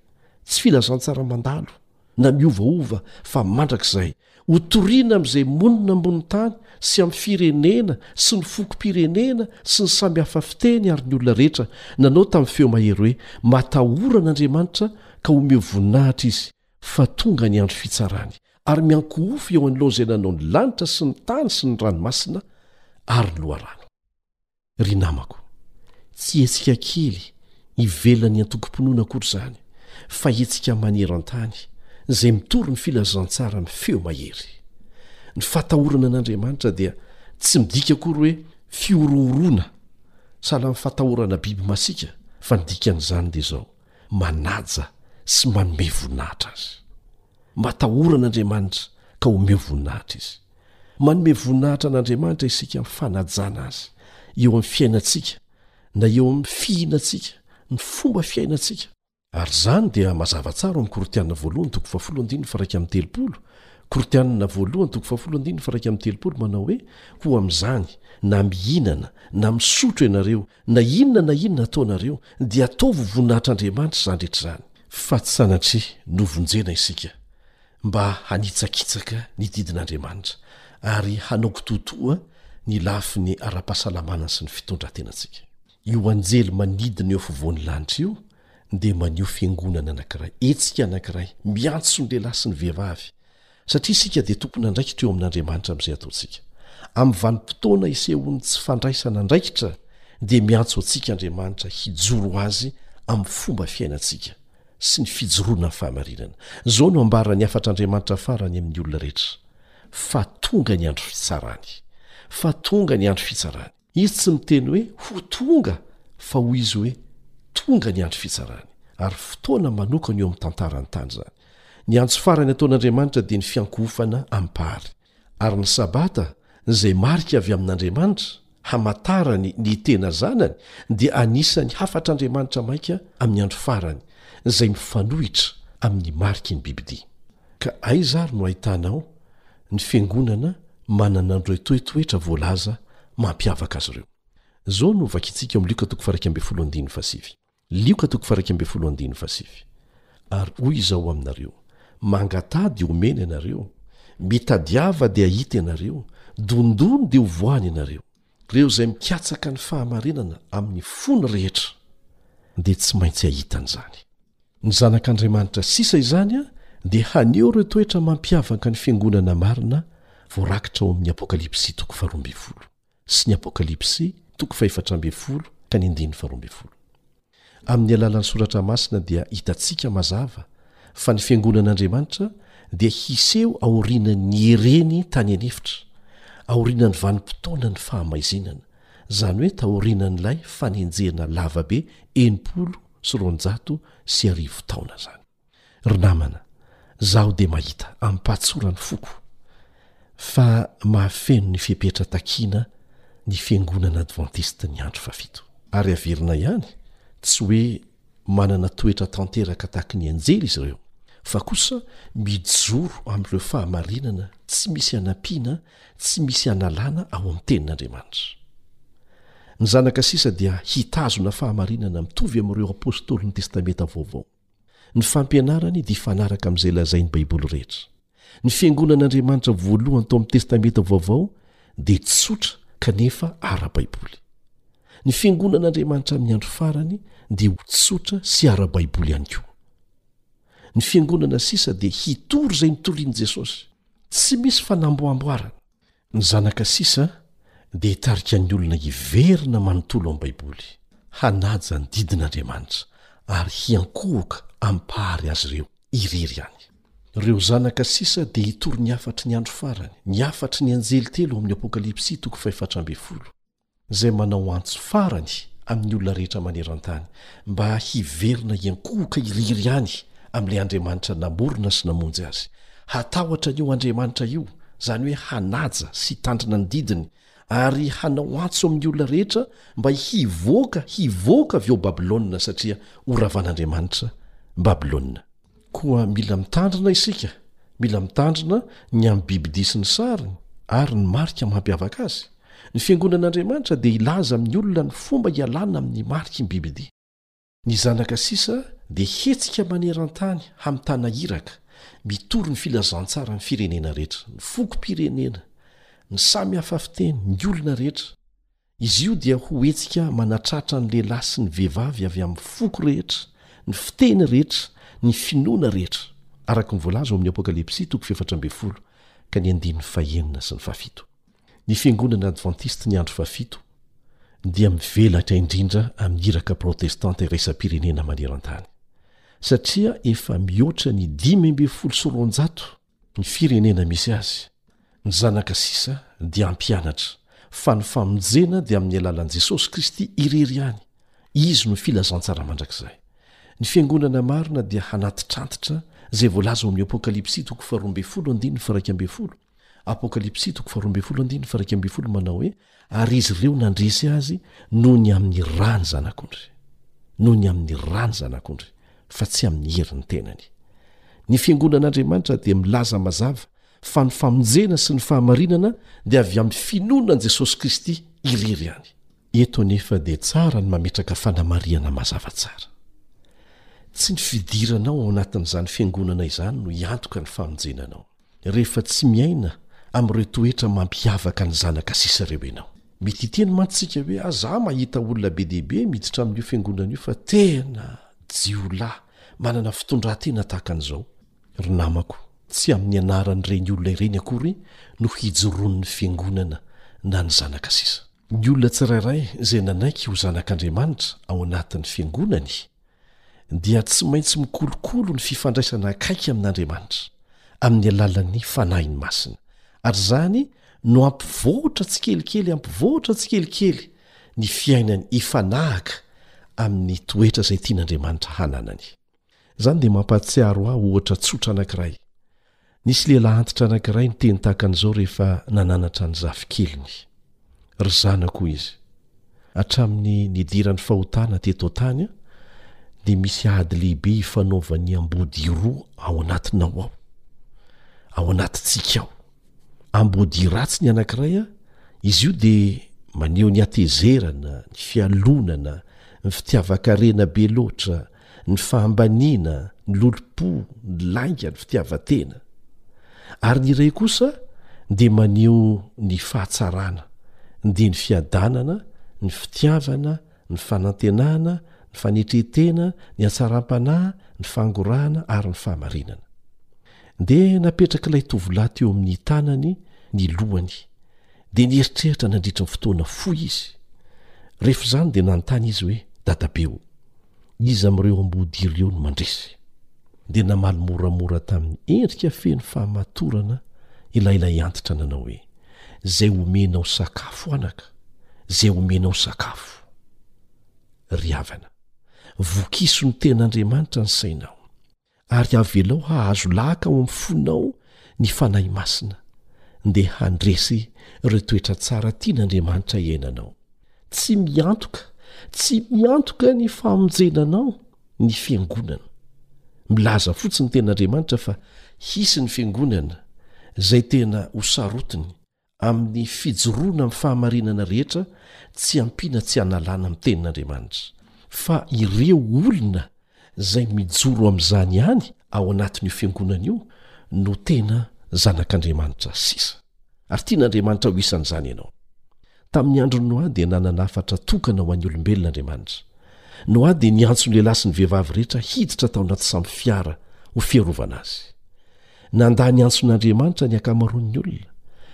tsy filazantsara mandalo na miovaova fa mandrakizay, Ho toriana amin'izay monina ambony tany sy amin'ny firenena sy ny fokom-pirenena sy ny samy hafa fiteny ary ny olona rehetra nanao tamin'ny feo mahery hoe, Matahorana Andriamanitra ka omeo voninahitra Izy fa tonga ny andro fitsarany ary miankohofo eo anoloan'izay nanao ny lanitra sy ny tany sy ny ranomasina ary ny loharano. Ry namako, tsy hetsika kely ivelan'ny antokom-pinoana akory izany, fa hetsika maneran-tany izay mitory ny filazantsara amin'ny feo mahery. Ny fatahorana an'Andriamanitra dia tsy midika akory hoe fihorohoroana sahala amin'ny fatahorana biby masiaka, fa ny dikan'izany dia izao, manaja sy manome voninahitra azy. Matahora an'Andriamanitra ka omeo voninahitra izy. Manome voninahitra an'Andriamanitra isika amin'ny fanajana azy eo amin'ny fiainantsika na eo amin'ny fihinantsika, ny fomba fiainantsika. Ary izany dia mazava tsara ao amin'ny Korintianina voalohany toko fahafolo andininy faha iraika amby telopolo, Korintianina voalohany toko fahafolo andininy faha iraika amby telopolo manao hoe, Koa amin'izany, na mihinana, na misotro ianareo, Na inona na inona ataonareo, dia ataovy ho voninahitr'Andriamanitra izany rehetra izany. Fa tsy sanatria novonjena isika mba hanitsakitsaka ny didin'Andriamanitra, ary hanao kitoatoa ny lafiny ara-pahasalamana sy ny fitondrantenantsika. Io anjely manidina eo afovoan'ny lanitra io dia maneho fiangonana anankiray, hetsika anankiray, miantso ny lehilahy sy ny vehivavy Satria isika dia tompon'andraikitra eo amin'Andriamanitra amin'izay ataontsika. Amin'ny vanim-potoana isehoan'ny tsy fandraisana andraikitra, dia miantso antsika Andriamanitra hijoro Azy amin'ny fomba fiainantsika sy ny fijoroana amin'ny fahamarinana. Izao no ambaran'ny hafatr'Andriamanitra farany amin'ny olona rehetra, Fa tonga ny andro fitsarany! Fa tonga ny andro fitsarany! Izy tsy miteny hoe ho tonga fa hoy izy hoe tonga ny andro fitsarany ary fotoana manokana eo amin'ny tantaran'ny tany izany. Ny antso farany ataon'Andriamanitra dia ny fiankohofana amim-pary. Ary ny Sabata, izay marika avy amin'Andriamanitra hamatarany ny tena Zanany, dia anisan'ny hafatr'Andriamanitra maika amin'ny andro farany izay mifanohitra amin'ny mariky ny bibidia. Ka aiza ary no ahitana ao ny fiangonana manana an'ireo toetoetra voalaza mampiavaka azy ireo. Izao no vakintsika ao amin'ny Lioka toko faha iraika ambin'ny folo andininy fahasivy. Lioka toko faha iraika ambin'ny folo andininy fahasivy, Ary hoy Izaho ho aminareo, Mangataha dia homena ianareo, mitadiava dia hahita ianareo, dondony dia hovoahany ianareo. Ireo izay mikatsaka ny fahamarinana amin'ny fony rehetra dia tsy maintsy hahita an'izany. Ny Zanak'Andriamanitra sisa izany dia haneho ireo toetra mampiavaka ny Fiangonana marina voarakitra ao amin'ny Apokalypsy toko faharoa ambin'ny folo sy ny Apokalypsy toko fahefatra ambin'ny folo ka ny andininy faharoa ambin'ny folo. Amin'ny alalan'ny Soratra Masina dia hitantsika mazava fa ny Fiangonan'Andriamanitra dia hiseho aorianan'ny hereny tany an'efitra, aorianan'ny vanim-potoanan'ny fahamaizinana, izany hoe taorianan'ilay fanenjehana lavabe enimpolo sy roanjato sy arivo taona zany. Ry namana, zaho dia mahita ampahatsora ny foko fa mahafeno ny fepetra takiana ny fiangonana advantiste ny andro fahafito. Ary averina ihany, tsy hoe manana toetra tanteraka taky ny anjely izy ireo, fa kosa mijoro amin'ireo fahamarinana tsy misy anampiana Tsy misy hanalana ao amin'ny Tenin'Andriamanitra. Ny zanaka sisa dia hitazona fahamarinana mitovy amin'ireo apostolin'ny Testamenta Vaovao. Ny fampianarany dia hifanaraka amin'izay lazain'ny Baiboly rehetra. Ny fiangonan'Andriamanitra voalohany tao amin'ny Testamenta Vaovao dia tsotra kanefa ara-baiboly. Ny fiangonan'Andriamanitra amin'ny andro farany dia ho tsotra sy ara-baiboly ihany koa. Ny fiangonana sisa dia hitory izay notorian'i Jesosy. tsy misy fanamboamboarana ny zanaka sisa dia hitarika ny olona hiverina manontolo amin'ny baiboly hanaja ny didin'andriamanitra ary hiankohoka ampahary azy ireo irery ihany ireo zanaka sisa dia hitory ny hafatry ny andro farany ny hafatry ny anjely telo ao amin'ny apokalypsy toko fahefatra ambin'ny folo izay manao antso farany amin'ny olona rehetra maneran-tany mba hiverina hiankohoka irery ihany amin'ilay Andriamanitra namorona sy namonjy azy. Hatahotra an'io Andriamanitra io, izany hoe hanaja sy hitandrina ny didiny, ary hanao antso amin'ny olona rehetra mba hivoaka, hivoaka avy ao Babylona, satria horavan'Andriamanitra Babylona. Koa mila mitandrina isika, mila mitandrina ny amin'ny bibidia sy ny sariny ary ny marika mampiavaka azy. Ny Fiangonan'Andriamanitra dia hilaza amin'ny olona ny fomba hialana amin'ny mariky ny bibidia. Ny zanaka sisa dia hetsika maneran-tany hamitana iraka, mitory ny filazantsaran'ny firenena rehetra, ny fokom-pirenena, ny samy hafa fiteny, ny olona rehetra. Izy io dia ho hetsika manatratra ny lehilahy sy ny vehivavy avy amin'ny foko rehetra, ny fiteny rehetra, ny finoana rehetra, araka ny voalaza ao amin'ny Apokalypsy toko fahefatra ambin'ny folo ka ny andininy fahenina sy ny fahafito. Ny Fiangonana Advantista ny Andro Fahafito dia mivelatra indrindra amin'ny iraka protestanta iraisam-pirenena maneran-tany, satria efa mihoatra ny dimy ambin'ny folo sy roanjato Ny firenena misy azy. Ny zanaka sisa dia hampianatra, fa ny famonjena dia amin'ny alalan'i Jesosy Kristy irery ihany, Izy no filazantsara mandrakizay. Ny Fiangonana marina dia hanatitrantitra izay voalaza ao amin'ny Apokalypsy toko faharoa ambin'ny folo andininy firaika ambin'ny folo, Apokalypsy toko faharoa ambin'ny folo andininy firaika ambin'ny folo manao hoe, Ary izy ireo nandresy azy noho ny amin'ny ra ny zanak'ondry, noho ny amin'ny ra ny zanak'ondry, fa tsy amin'ny herin'ny tenany. Ny Fiangonan'Andriamanitra dia milaza mazava fa ny famonjena sy ny fahamarinana dia avy amin'ny finoana an'i Jesosy Kristy irery ihany. Eto anefa dia tsara ny mametraka fanamarihana mazava tsara. Tsy ny fidiranao ao anatin'izany Fiangonana izany no hiantoka ny famonjena anao. rehefa tsy miaina amin'ireo toetra mampiavaka ny zanaka sisa ireo ianao. Mety hiteny mantsy isika hoe, Aza mahita olona be dia be miditra amin'io fiangonana io fa tena jiolahy manana fitondran-tena tahaka an'izao. Ry namako, tsy amin'ny anaran'ireny olona ireny akory no hijoroan'ny fiangonana na ny zanaka sisa. Ny olona tsirairay izay nanaiky ho zanak'Andriamanitra ao anatin'ny fiangonany dia tsy maintsy mikolokolo ny fifandraisana akaiky amin'Andriamanitra, amin'ny alalan'ny Fanahiny Masina. Ary izany no ampivoatra tsikelikely ampivoatra tsikelikely ny fiainany hifanahaka amin'ny toetra izay tian'Andriamanitra hananany. Izany dia mampahatsiaro ahy ohatra tsotra anankiray. Nisy lehilahy antitra anankiray niteny tahaka an'izao rehefa nananatra ny zafikeliny. Ry zanako, hoy izy, hatramin'ny nidiran'ny fahotana teto an-tany, dia misy ady lehibe ifanaovan'ny amboadia roa ao anatinao ao, ao anatintsika ao. Amboadia ratsy ny anankiray, izy io dia maneho ny hatezerana, ny fialonana, ny fitiavan-karena be loatra, ny fahambaniana, ny lolompo, ny lainga, ny fitiavan-tena. Ary ny iray kosa dia maneho ny fahatsarana, dia ny fiadanana, ny fitiavana, ny fanantenana, ny fanetren-tena, ny hatsaram-panahy, ny fangorahana ary ny fahamarinana. Dia napetrak'ilay tovolahy teo amin'ny tanany ny lohany, Dia nieritreritra nandritry ny fotoana fohy izy. Rehefa izany dia nanontany izy hoe, Dadabe ô, iza amin'ireo amboadia ireo no mandresy? Dia namaly moramora tamin'ny endrika feno fahamatorana ilay ilay antitra nanao hoe, Izay omenao sakafo anaka, izay omenao sakafo. Ry havana, vokiso ny tenin'Andriamanitra ny sainao. ary avelao hahazo laka ao amin'ny fonao ny Fanahy Masina, dia handresy ireo toetra tsara tian'Andriamanitra iainanao. Tsy miantoka, tsy miantoka ny famonjena anao ny Fiangonana. Milaza fotsiny ny Tenin'Andriamanitra fa hisy ny Fiangonana izay tena ho sarotiny amin'ny fijoroana amin'ny fahamarinana rehetra tsy ampiana tsy analana amin'ny tenin'Andriamanitra, fa ireo olona izay mijoro amin'izany ihany ao anatin'io fiangonana io no tena zanak'Andriamanitra sisa, ary tian'Andriamanitra ho isan'izany ianao. Tamin'ny andron'i Noa dia nanana hafatra tokana ho an'ny olombelona Andriamanitra. Noa dia niantso ny lehilahy sy ny vehivavy rehetra hiditra tao anaty sambo fiara ho fiarovana azy. Nandà ny antson'Andriamanitra ny ankamaroan'ny olona,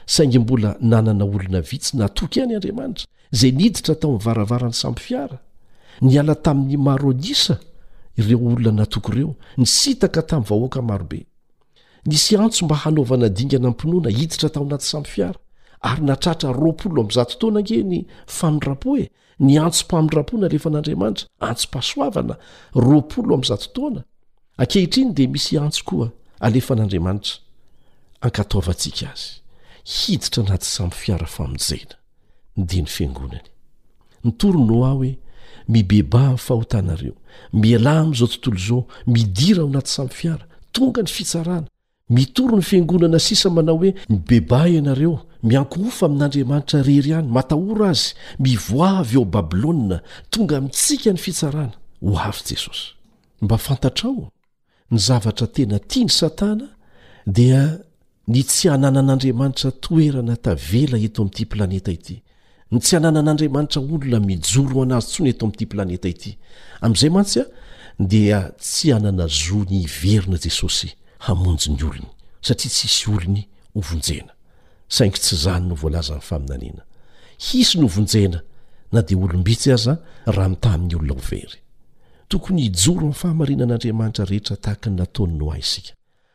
saingy mbola nanana olona vitsy natoky ihany Andriamanitra, izay niditra tao amin'ny varavaran'ny sambofiara. Niala tamin'ny maro an'isa ireo olona natoky ireo, nisintaka tamin'ny vahoaka maro be. Nisy antso mba hanaovana dingana am-pinoana hiditra tao anaty sambofiara, ary nahatratra roapolo amby zato taona ange ny fanondram-po e! ny antsom-pamindram-pona alefan'Andriamanitra, antsom-pahasoavana, roapolo amin'ny zato taona, ankehitriny dia misy antso koa alefan'Andriamanitra, ankatoavantsika azy, hiditra anaty sambo fiara famonjena, ny dia ny fiangonany. Nitory Noa hoe, Mibebaha amin'ny fahotanareo, mialà amin'izao tontolo izao, midira ao anaty sambo fiara, tonga ny fitsarana, Mitory ny fiangonana sisa manao hoe mibebaha ianareo, miankohofa amin'Andriamanitra rery ihany, matahora azy, mivoaha avy ao Babylona, tonga amintsika ny fitsarana, ho avy Jesosy. Mba fantatrao, ny zavatra tena tiany Satana dia ny tsy hananan'Andriamanitra toerana tavela eto amin'ity planeta ity. Ny tsy hananan'Andriamanitra olona mijoro ho an'Azy intsony eto amin'ity planeta ity. Amin'izay mantsy dia tsy hanana zo ny hiverina Jesosy hamonjy ny olony, satria tsy hisy olony hovonjena. Saingy tsy izany no voalazan'ny faminaniana. Hisy ny hovonjena, na dia olom-bitsy aza, raha mitaha amin'ny olona ho very. Tokony hijoro amin'ny fahamarinan'Andriamanitra rehetra tahaka ny nataony Noa isika.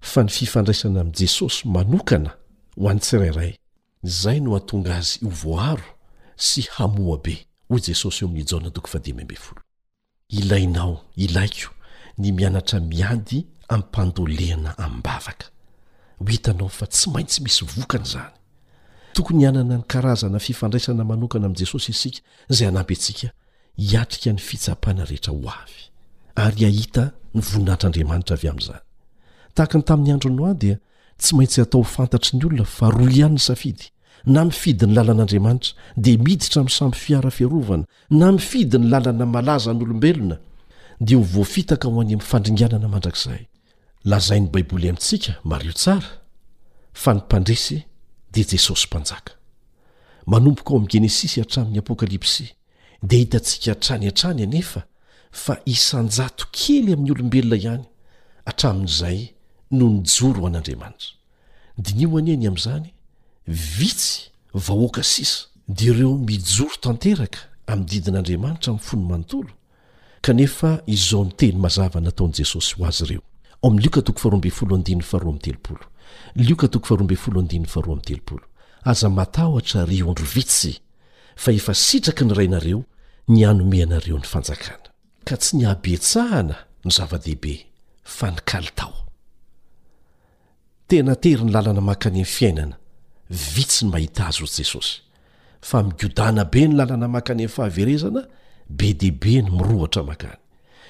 fa ny fifandraisana amin'i Jesosy manokana ho an'ny tsirairay. Izay no hahatonga azy ho voaro sy hamoa be, hoy Jesosy eo amin'ny Jaona toko fahadimy ambin'ny folo. Ilainao, ilaiko, ny mianatra miady am-pandolehana am-bavaka. Ho hitanao fa tsy maintsy misy vokany izany. Tokony hanana ny karazana fifandraisana manokana amin'i Jesosy isika izay hanampy antsika hiatrika ny fitsapana rehetra ho avy, ary hahita ny voninahitr'Andriamanitra avy amin'izany. Tahaka ny tamin'ny andron'i Noa, dia tsy maintsy hatao ho fantatry ny olona fa roa ihany ny safidy, na mifidy ny lalan'Andriamanitra, dia miditra amin'ny sambo fiara fiarovana, na mifidy ny lalana malaza an'olombelona, dia ho voafitaka ho any amin'ny fandringanana mandrakizay. Lazain'ny Baiboly amintsika, Mariho tsara, fa ny Mpandresy dia Jesosy Mpanjaka. Manomboka ao amin'ny Genesisy hatramin'ny Apokalypsy, dia hitantsika hatrany hatrany anefa fa isan-jato kely amin'ny olombelona ihany hatramin'izay no nijoro ho an'Andriamanitra. Diniho anie ny amin'izany, vitsy vahoaka sisa! Dia ireo mijoro tanteraka amin'ny didin'Andriamanitra amin'ny fony manontolo Kanefa izao ny teny mazava nataon'i Jesosy ho azy ireo, ao amin'ny Lioka toko faharoa ambin'ny folo andininy faharoa amby telopolo, Lioka toko faharoa ambin'ny folo andininy faharoa amby telopolo, Aza matahotra, ry ondry vitsy, fa efa sitraky ny Rainareo ny hanome anareo ny fanjakana. Ka tsy ny habetsahana no zava-dehibe, fa ny kalitao. Tena tery ny lalana mankany amin'ny fiainana, vitsy ny mahita azy hoy Jesosy. Fa migodana be ny lalana mankany amin'ny fahaverezana, be dia be ny mirohotra mankany.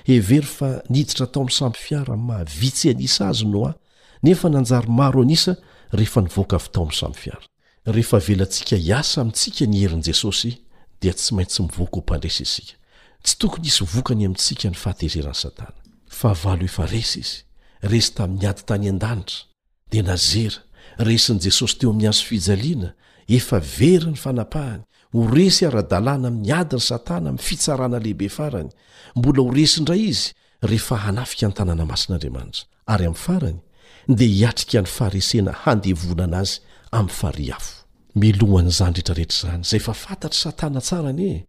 Hevero fa niditra tao amin'ny sambo fiara amin'ny maha vitsy an'isa azy Noa, nefa nanjary maro an'isa rehefa nivoaka avy tao amin'ny sambo fiara. Rehefa avelantsika hiasa amintsika ny herin'i Jesosy, dia tsy maintsy mivoaka ho mpandresy isika. Tsy tokony hisy vokany amintsika ny fahatezeran'i Satana. Fahavalo efa resy izy. Resy tamin'ny ady tany an-danitra. Dia nazera. Resin'i Jesosy teo amin'ny hazo fijaliana. Efa very ny fanapahany. Ho resy ara-dalàna amin'ny ady ry Satana amin'ny fitsarana lehibe farany. Mbola ho resy indray izy, rehefa hanafika ny tanàna masin'Andriamanitra, ary amin'ny farany dia hiatrika ny faharesena handevonana azy amin'ny farihy afo. Milohan'izany rehetrarehetra izany, izay efa fantatr'i Satana tsara anie,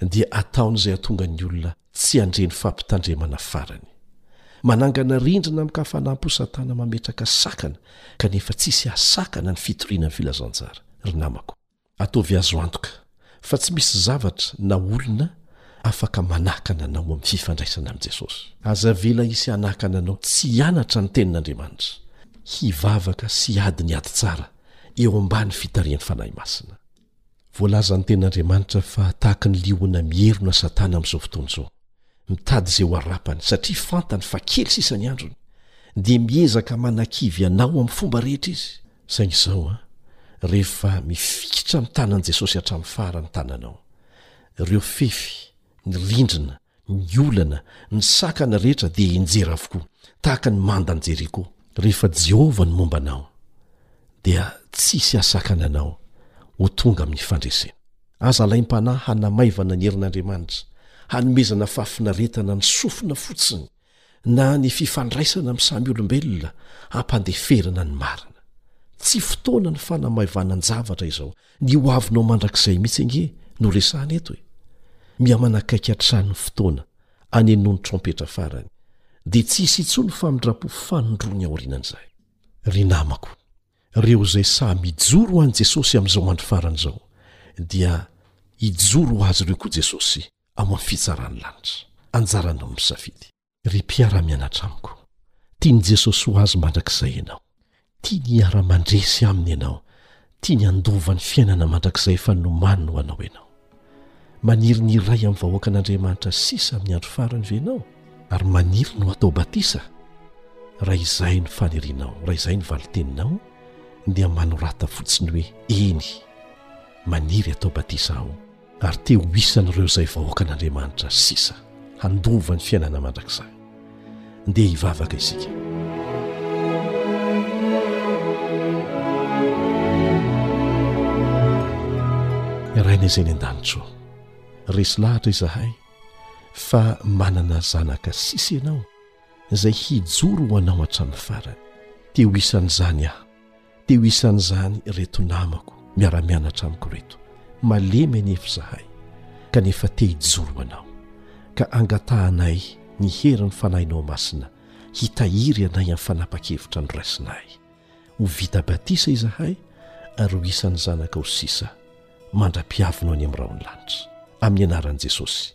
dia ataon'izay hahatonga ny olona tsy handre ny fampitandremana farany. Manangana rindrina amin-kafanam-po Satana mametraka sakana, kanefa tsy hisy hahasakana ny fitoriana ny filazantsara, ry namako. Ataovy azo antoka fa tsy misy zavatra na olona afaka manakana anao amin'ny fifandraisana amin'i Jesosy. Aza avela hisy hanakana anao tsy hianatra ny Tenin'Andriamanitra, hivavaka sy hiady ny ady tsara eo ambany fitarihan'ny Fanahy Masina. Voalazan'ny Tenin'Andriamanitra fa tahaka ny liona mierona Satana amin'izao fotoana izao, mitady izay ho harapany satria fantany fa kely sisa ny androny, dia miezaka manakivy anao amin'ny fomba rehetra izy. Saingy izao an, rehefa mifikitra ny tanan'i Jesosy hatramin'ny farany tananao, ireo fefy, ny rindrina, ny olana, ny sakana rehetra dia hianjera avokoa, tahaka ny mandan'i Jeriko. Rehefa Jehovah no momba anao, dia tsy hisy hahasakana anao ho tonga amin'ny fandresena. Aza alaim-panahy hanamaivana ny herin'Andriamanitra, hanomezana fahafinaretana ny sofina fotsiny na ny fifandraisana amin'ny samy olombelona hampandeferana ny marina tsy fotoana ny fanamaivanan-javatra izao ny ho avinao mandrakizay mihitsy ange no resahana eto e mihamanakaiky hatrany ny fotoana anenony trompetra farany dia tsy hisy intsony famindra-po fanondrony aorianan'izay ry namako reo izay saha mijoro ho an'i jesosy amin'izao andro farany izao dia hijoro ho azy ireo koa jesosy ao amin'ny fitsaran'ny lanitra. Anjaranao ny misafidy. Ry mpiara-mianatra amiko, tian'i Jesosy ho azy mandrakizay ianao. Tiany hiara-mandresy aminy ianao, tiany handova ny fiainana mandrakizay efa nomaniny ho anao ianao. Maniry ny hiray amin'ny vahoakan'Andriamanitra sisa amin'ny andro farany ve ianao? Ary maniry ny ho atao batisa? Raha izay no fanirianao, raha izay no valin-teninao, dia manorata fotsiny hoe, Eny, maniry hatao batisa aho. ary te ho isan'ireo izay vahoakan'Andriamanitra sisa handova ny fiainana mandrakizay. Ndeha hivavaka isika. Raina izay ny an-danitro, resy lahatra izahay fa manana zanaka sisa ianao izay hijoro ho anao hatramin'ny farany. Te ho isan'izany aho. Teo isan'izany ireto namako miara-mianatra amiko ireto. Malemy anefa izahay, kanefa te hijoro ho Anao. Ka angatahanay ny herin'ny Fanahinao Masina hitahiry anay amin'ny fanapan-kevitra noraisinay. Ho vita batisa izahay ary ho isan'ny zanakao sisa mandra-piavinao any amin'ny rahon'ny lanitra. Amin'ny anaran'i Jesosy.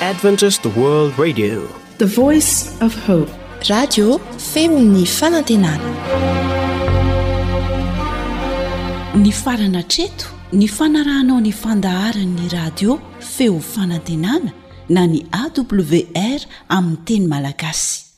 Adventist World Radio, the voice of hope. Radio Femon'ny Fanantenana. Ny farana treto ny fanarahanao ny fandaharan'ny radio Feo Fanantenana na ny AWR amin'ny teny Malagasy.